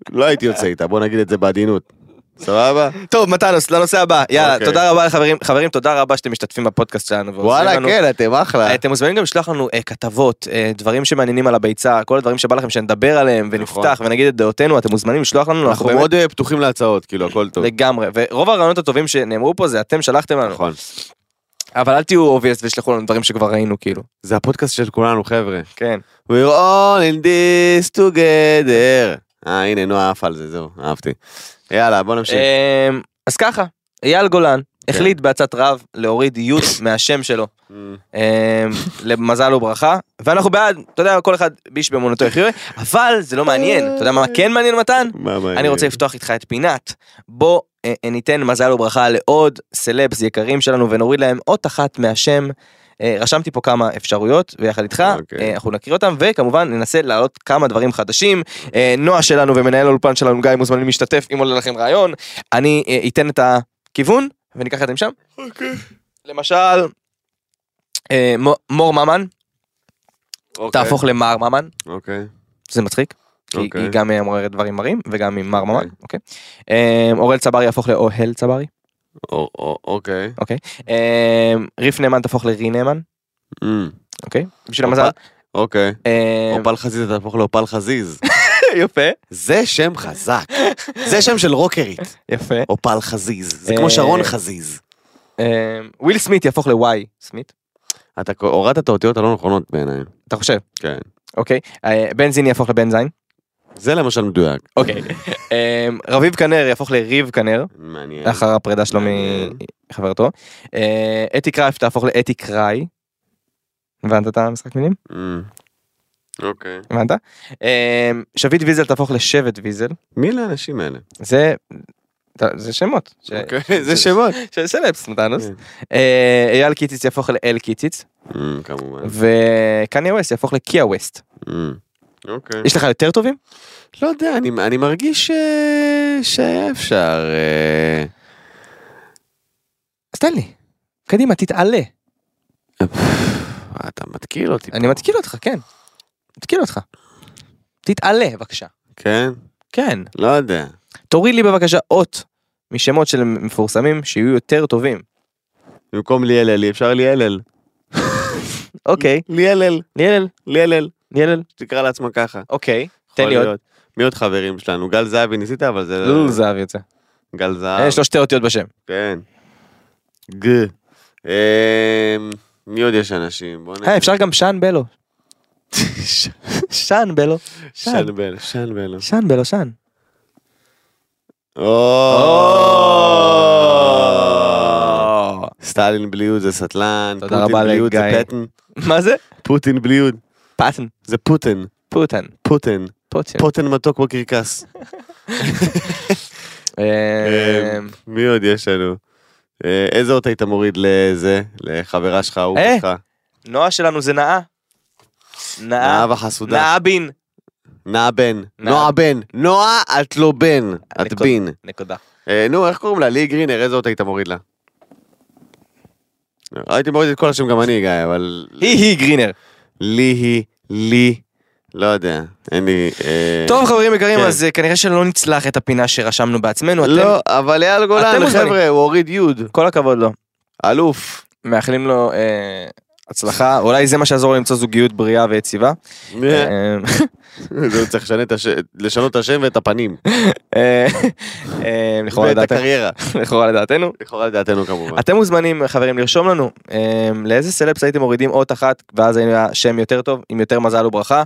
לא הייתי יוצא איתה, בוא נגיד את זה בעדינות. סבבה? טוב, מתנוס, לנושא הבא. יאללה, אוקיי. תודה רבה לחברים. חברים, תודה רבה שאתם משתתפים בפודקאסט שלנו. וואלה, לנו. כן, אתם אחלה. אתם מוזמנים גם לשלוח לנו אה, כתבות, אה, דברים שמעניינים על הביצה, כל הדברים שבא לכם שנדבר עליהם ונפתח ונגיד את דעותינו, אתם מוזמנים לשלוח לנו, אנחנו באמת מאוד אה, פתוחים להצעות, כאילו, הכל טוב. לגמרי, ורוב הרעיונות הטובים שנאמרו פה זה אתם שלחתם לנו, נכון. אבל אל תהיו obvious ושלחו לנו דברים שכבר ראינו כאילו, זה הפודקאסט של כולנו, חבר'ה. כן. We're all in this together. אה, הנה, נועה עף על זה, זהו, אהבתי. יאללה, בוא נמשיך. אמ, אז ככה, אייל גולן כן. החליט בעצת רב להוריד יוד מהשם שלו, אמ, אמ, למזל וברכה, ואנחנו בעד, אתה יודע, כל אחד איש באמונתו יחיה, אבל זה לא מעניין, אתה יודע מה כן מעניין מתן? מה מעניין? אני רוצה לפתוח איתך את פינת, בוא אה, אה, ניתן מזל וברכה לעוד סלבס יקרים שלנו ונוריד להם אות אחת מהשם. אה, רשמתי פה כמה אפשרויות ויחד איתך אוקיי. אה, אנחנו נקריא אותם וכמובן ננסה להעלות כמה דברים חדשים. אה, נועה שלנו ומנהל האולפן שלנו גיא מוזמנים להשתתף אם עולה לכם רעיון. אני אתן את הכיוון וניקח את זה משם. אוקיי. למשל מו- מור ממן אוקיי. תהפוך למר ממן אוקיי. זה מצחיק. כי אוקיי. היא גם מעוררת דברים מרים וגם עם מר ממן. אוקיי. אה, אוראל צברי יהפוך לאוהל צברי. או- או- אוקיי. אוקיי. אה, ריף נאמן תהפוך לרי נאמן. אמ, אוקיי. בשביל המזל. אוקיי. אה, אופל חזיז תהפוך לאופל חזיז. יפה. זה שם חזק. זה שם של רוקרית. יפה. אופל חזיז. זה כמו שרון חזיז. וויל סמית יהפוך לוואי סמית. אתה הורדת את האותיות הלא נכונות בעיניי. אתה חושב? כן. אוקיי. אה, בנזין יהפוך לבנזין. זה למשל מדויק. אוקיי. אה, רביב כנר יהפוך לריב כנר. מעניין. לאחר הפרידה שלו מעניין. מחברתו. אה, אתי קרייף תהפוך לאתי קראי. הבנת את המשחק מילים? אמ, אוקיי. הבנת? אה, שביט ויזל תהפוך לשבט ויזל. מי אלה האנשים האלה? זה... זה שמות. ש- אוקיי, זה שמות. של סלפס נתנוס. כן. אה, אייל קיציץ יהפוך לאל קיציץ. אמ, כמובן. וקניה ווסט יהפוך לקיה ווסט. אמ, אוקיי. יש לך יותר טובים? לא יודע, אני, אני מרגיש אה, שהיה אפשר... אה, אז תן לי. קדימה, תתעלה. אתה מתקיל אותי. אני מתקיל אותך, כן. מתקיל אותך. תתעלה, בבקשה. כן? כן. לא יודע. תוריד לי בבקשה אות משמות של מפורסמים שיהיו יותר טובים. במקום ליאלל, אפשר ליאלל. אוקיי. ליאלל, ליאלל, ליאלל. ליאלל. תקרא לעצמה ככה. אוקיי. תן לי עוד. מי עוד חברים שלנו? גל זהבי ניסית, אבל זה... לול זהב יוצא. גל זהב. אה, יש לו שתי אותיות בשם. כן. ג. אה, מי עוד יש אנשים? בוא אה, אפשר גם שאן בלו. שאן בלו. שאן. שאן בל, שאן בל. שאן בלו, שאן. סטלין בלי יוד זה סטלן, פוטין רבה בלי יוד זה. פטן, מה זה? פוטין בלי יוד פאטן. זה פוטין, פוטן. פוטין, פוטן. פוטין מתוק בקרקס. אה, מי עוד יש לנו? אה, איזה אות היית מוריד לזה, לחברה שלך, אהוב אה? נועה שלנו זה נאה. נאה. וחסודה. נאה בין. נאה בן. נועה בן. נועה, את לא בן. את בין. נקודה. אה, נו, איך קוראים לה? לי גרינר, איזה אות היית מוריד לה? הייתי מוריד את כל השם גם אני, גיא, אבל... היא היא גרינר. לי היא, לי, לא יודע, אין לי... אה, טוב חברים יקרים כן. אז אה, כנראה שלא נצלח את הפינה שרשמנו בעצמנו. אתם- לא, אבל אייל גולן. חבר'ה, הוא הוריד יוד. כל הכבוד לו. אלוף. מאחלים לו אה, הצלחה אולי זה מה שיעזור למצוא זוגיות בריאה ויציבה. אה, צריך לשנות את השם ואת הפנים. אה, אה, לכאורה ואת לדעתנו- הקריירה. לכאורה לדעתנו. לכאורה לדעתנו כמובן. אתם מוזמנים חברים לרשום לנו לאיזה סלפס הייתם מורידים אות אחת ואז היה שם יותר טוב עם יותר מזל וברכה.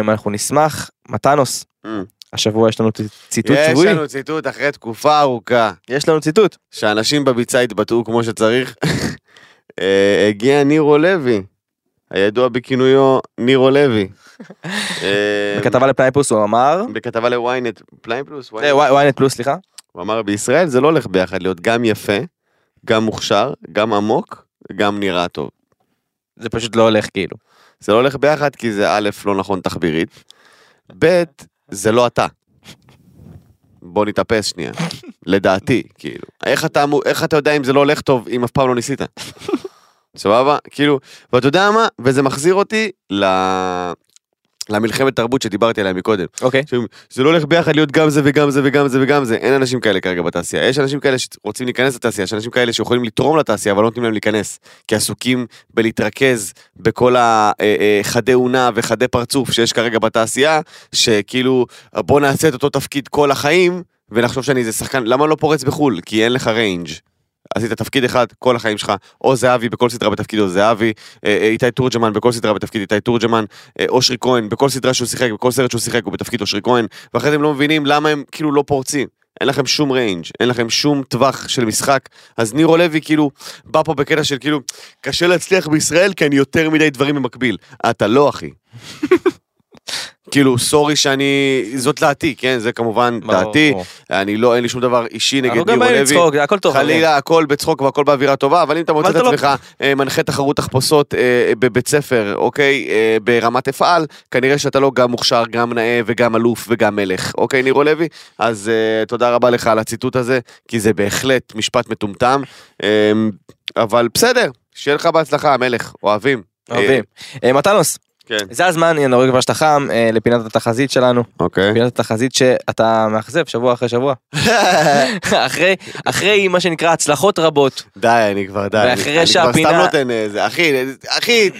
אנחנו נשמח מתנוס Mm. השבוע יש לנו ציטוט יש שבועי לנו ציטוט אחרי תקופה ארוכה, יש לנו ציטוט שאנשים בביצה התבטאו כמו שצריך. אה, הגיע נירו לוי, הידוע בכינויו נירו לוי. אה, בכתבה לפליין פלוס הוא אמר בכתבה לוויינט, פליין פלוס, זה ynet פלוס סליחה הוא אמר בישראל זה לא הולך ביחד להיות גם יפה, גם מוכשר, גם עמוק, גם נראה טוב. זה פשוט לא הולך כאילו. זה לא הולך ביחד כי זה א', לא נכון תחבירית, ב', זה לא אתה. בוא נתאפס שנייה, לדעתי, כאילו. איך אתה, איך אתה יודע אם זה לא הולך טוב אם אף פעם לא ניסית? סבבה? כאילו, ואתה יודע מה? וזה מחזיר אותי ל... למלחמת תרבות שדיברתי עליה מקודם. אוקיי. שאומרים, זה לא הולך ביחד להיות גם זה וגם זה וגם זה וגם זה, אין אנשים כאלה כרגע בתעשייה. יש אנשים כאלה שרוצים להיכנס לתעשייה, יש אנשים כאלה שיכולים לתרום לתעשייה אבל לא נותנים להם להיכנס. כי עסוקים בלהתרכז בכל החדי אונה וחדי פרצוף שיש כרגע בתעשייה, שכאילו בוא נעשה את אותו תפקיד כל החיים ונחשוב שאני איזה שחקן, למה לא פורץ בחו"ל? כי אין לך range. עשית תפקיד אחד כל החיים שלך, או זהבי בכל סדרה בתפקידו זהבי, אה, אה, איתי תורג'מן בכל סדרה בתפקיד איתי תורג'מן, אה, אושרי כהן בכל סדרה שהוא שיחק, בכל סרט שהוא שיחק הוא בתפקיד אושרי כהן, ואחרי זה הם לא מבינים למה הם כאילו לא פורצים. אין לכם שום range, אין לכם שום טווח של משחק, אז נירו לוי כאילו בא פה בקטע של כאילו קשה להצליח בישראל כי אני יותר מדי דברים במקביל. אתה לא אחי. כאילו סורי שאני, זאת דעתי, כן, זה כמובן דעתי. אני לא, אין לי שום דבר אישי נגד אנחנו גם נירו באים לוי. לצחוק, הכל טוב. חלילה הכל בצחוק והכל באווירה טובה אבל אם אתה מוצא את לא- עצמך אה, מנחה תחרות תחפושות אה, בבית ספר אוקיי אה, ברמת אפעל כנראה שאתה לא גם מוכשר גם נאה וגם אלוף וגם מלך אוקיי נירו לוי אז תודה רבה לך על הציטוט הזה כי זה בהחלט משפט מטומטם אבל בסדר שיהיה לך בהצלחה המלך אוהבים. אוהבים. מתנוס, כן. זה הזמן, אני רואה כבר שאתה חם, אה, לפינת התחזית שלנו. אוקיי. פינת התחזית שאתה מאכזב שבוע אחרי שבוע. אחרי, אחרי מה שנקרא הצלחות רבות. די אני כבר די. ואחרי אני- אני כבר שהפינה- סתם נותן איזה אחי אחי.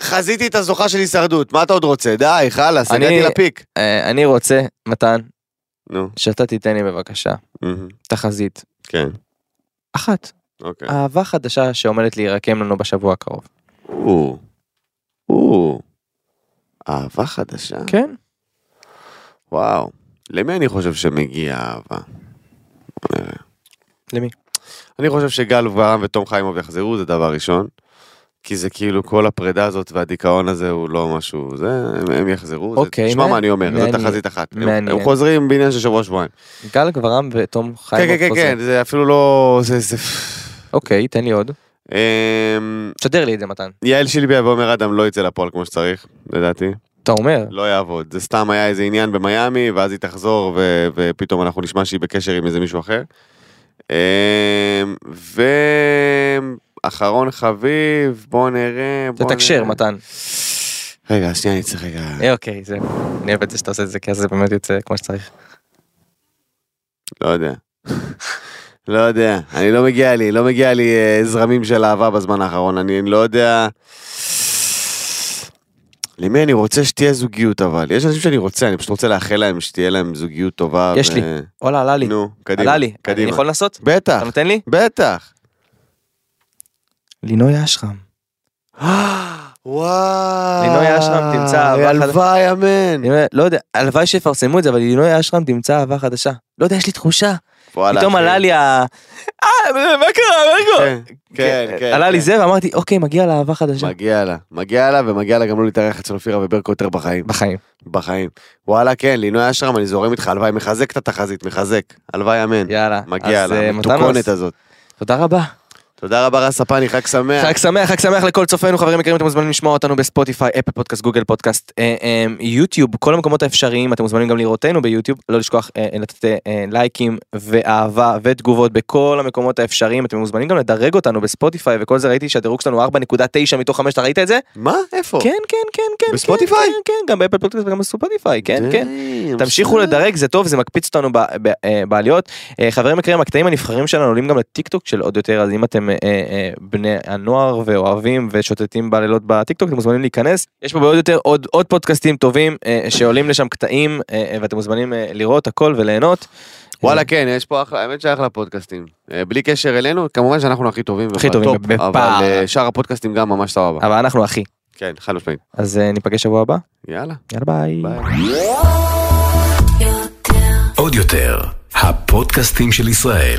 חזיתי את הזוכה של הישרדות מה אתה עוד רוצה די חלאס הגעתי לפיק. אה, אני רוצה, מתן, נו. שאתה תיתן לי בבקשה. תחזית כן. אחת, אוקיי. אהבה חדשה שעומדת להירקם לנו בשבוע הקרוב. או. אהבה חדשה? כן? וואו. למי אני חושב שמגיע אהבה? למי? אני חושב שגל ורם ותום חיימוב יחזרו, זה דבר ראשון. כי זה כאילו כל הפרידה הזאת והדיכאון הזה הוא לא משהו, זה, הם, הם יחזרו. זה- אוקיי, תשמע מעניין. מה אני אומר, מעניין. תחזית אחת. הם, מעניין. הם חוזרים בעניין של שבוע שבועיים. גל גברם ותום כן, חיים. כן, כן, כן, זה אפילו לא... זה... זה... אוקיי, תן לי עוד. אמ, תשדר לי את זה מתן. יעל שילביה ועומר אדם לא יצא לפועל כמו שצריך, לדעתי. אתה אומר? לא יעבוד. זה סתם היה איזה עניין במיאמי, ואז היא תחזור, ו- ופתאום אנחנו נשמע שהיא בקשר עם איזה מישהו אחר. אמ, ואחרון חביב, בוא נראה, בוא תתקשר. מתן. רגע, שנייה, אני צריך רגע... אה, אוקיי, זהו. אני אוהב את זה שאתה עושה את זה, כי אז זה באמת יוצא כמו שצריך. לא יודע. לא יודע, אני לא מגיע לי, לא מגיע לי אה, זרמים של אהבה בזמן האחרון, אני לא יודע... למי אני רוצה שתהיה זוגיות אבל, יש אנשים שאני רוצה, אני פשוט רוצה לאחל להם שתהיה להם זוגיות טובה. יש לי. וואלה, עלה לי. נו, קדימה, עלה לי. אני קדימה. יכול לנסות? בטח, אתה נותן לי? בטח. לינוי אשרם. וואו. לינוי אשרם תמצא אהבה חדשה. הלוואי אמן. אני לא יודע, הלוואי שיפרסמו את זה, אבל לינוי אשרם תמצא אהבה חדשה. לא יודע, יש לי תחושה. פתאום. עלה לי ה... אה, מה קרה? מה קרה? כן, כן, כן. עלה לי כן. זה ואמרתי, אוקיי, מגיע לה אהבה חדשה. מגיע לה, מגיע לה ומגיע לה גם לא להתארח אצל אופירה וברקו יותר בחיים. בחיים. בחיים. וואלה כן, לינוי אשרם אני זורם איתך, הלוואי, מחזק את התחזית, מחזק. הלוואי אמן. יאללה. מגיע לה, אה, המתוקונת הזאת. תודה רבה. תודה רבה רס הפני, חג שמח. חג שמח, חג שמח לכל צופינו, חברים יקרים, אתם מוזמנים לשמוע אותנו בספוטיפיי, אפל פודקאסט, גוגל פודקאסט, אה, אה, יוטיוב, כל המקומות האפשריים, אתם מוזמנים גם לראותנו ביוטיוב, לא לשכוח אה, לתת אה, אה, לייקים ואהבה ותגובות בכל המקומות האפשריים, אתם מוזמנים גם לדרג אותנו בספוטיפיי וכל זה, ראיתי שהדירוג שלנו 4.9 מתוך 5, אתה ראית את זה? מה? איפה? כן, כן, כן, כן. בספוטיפיי? כן, כן, גם באפל פודקאסט וגם בספוטיפיי, כן, כן. תמשיכו. לדרג זה טוב זה מקפיץ אותנו בעליות חברים יקרים הקטעים הנבחרים שלנו עולים גם לטיק טוק של עוד יותר אז אם אתם אה, אה, בני הנוער ואוהבים ושוטטים בלילות בטיק טוק אתם מוזמנים להיכנס יש פה בעוד יותר עוד עוד פודקאסטים טובים אה, שעולים לשם קטעים אה, ואתם מוזמנים אה, לראות הכל וליהנות. וואלה כן, יש פה אחלה, האמת שאחלה פודקאסטים. בלי קשר אלינו, כמובן שאנחנו הכי טובים. הכי טובים, בפער. אבל שאר הפודקאסטים גם ממש סבבה. אבל אנחנו אחי כן, חד משמעית. אז ניפגש שבוע הבא יאללה. יאללה ביי. ביי. עוד יותר, הפודקאסטים של ישראל.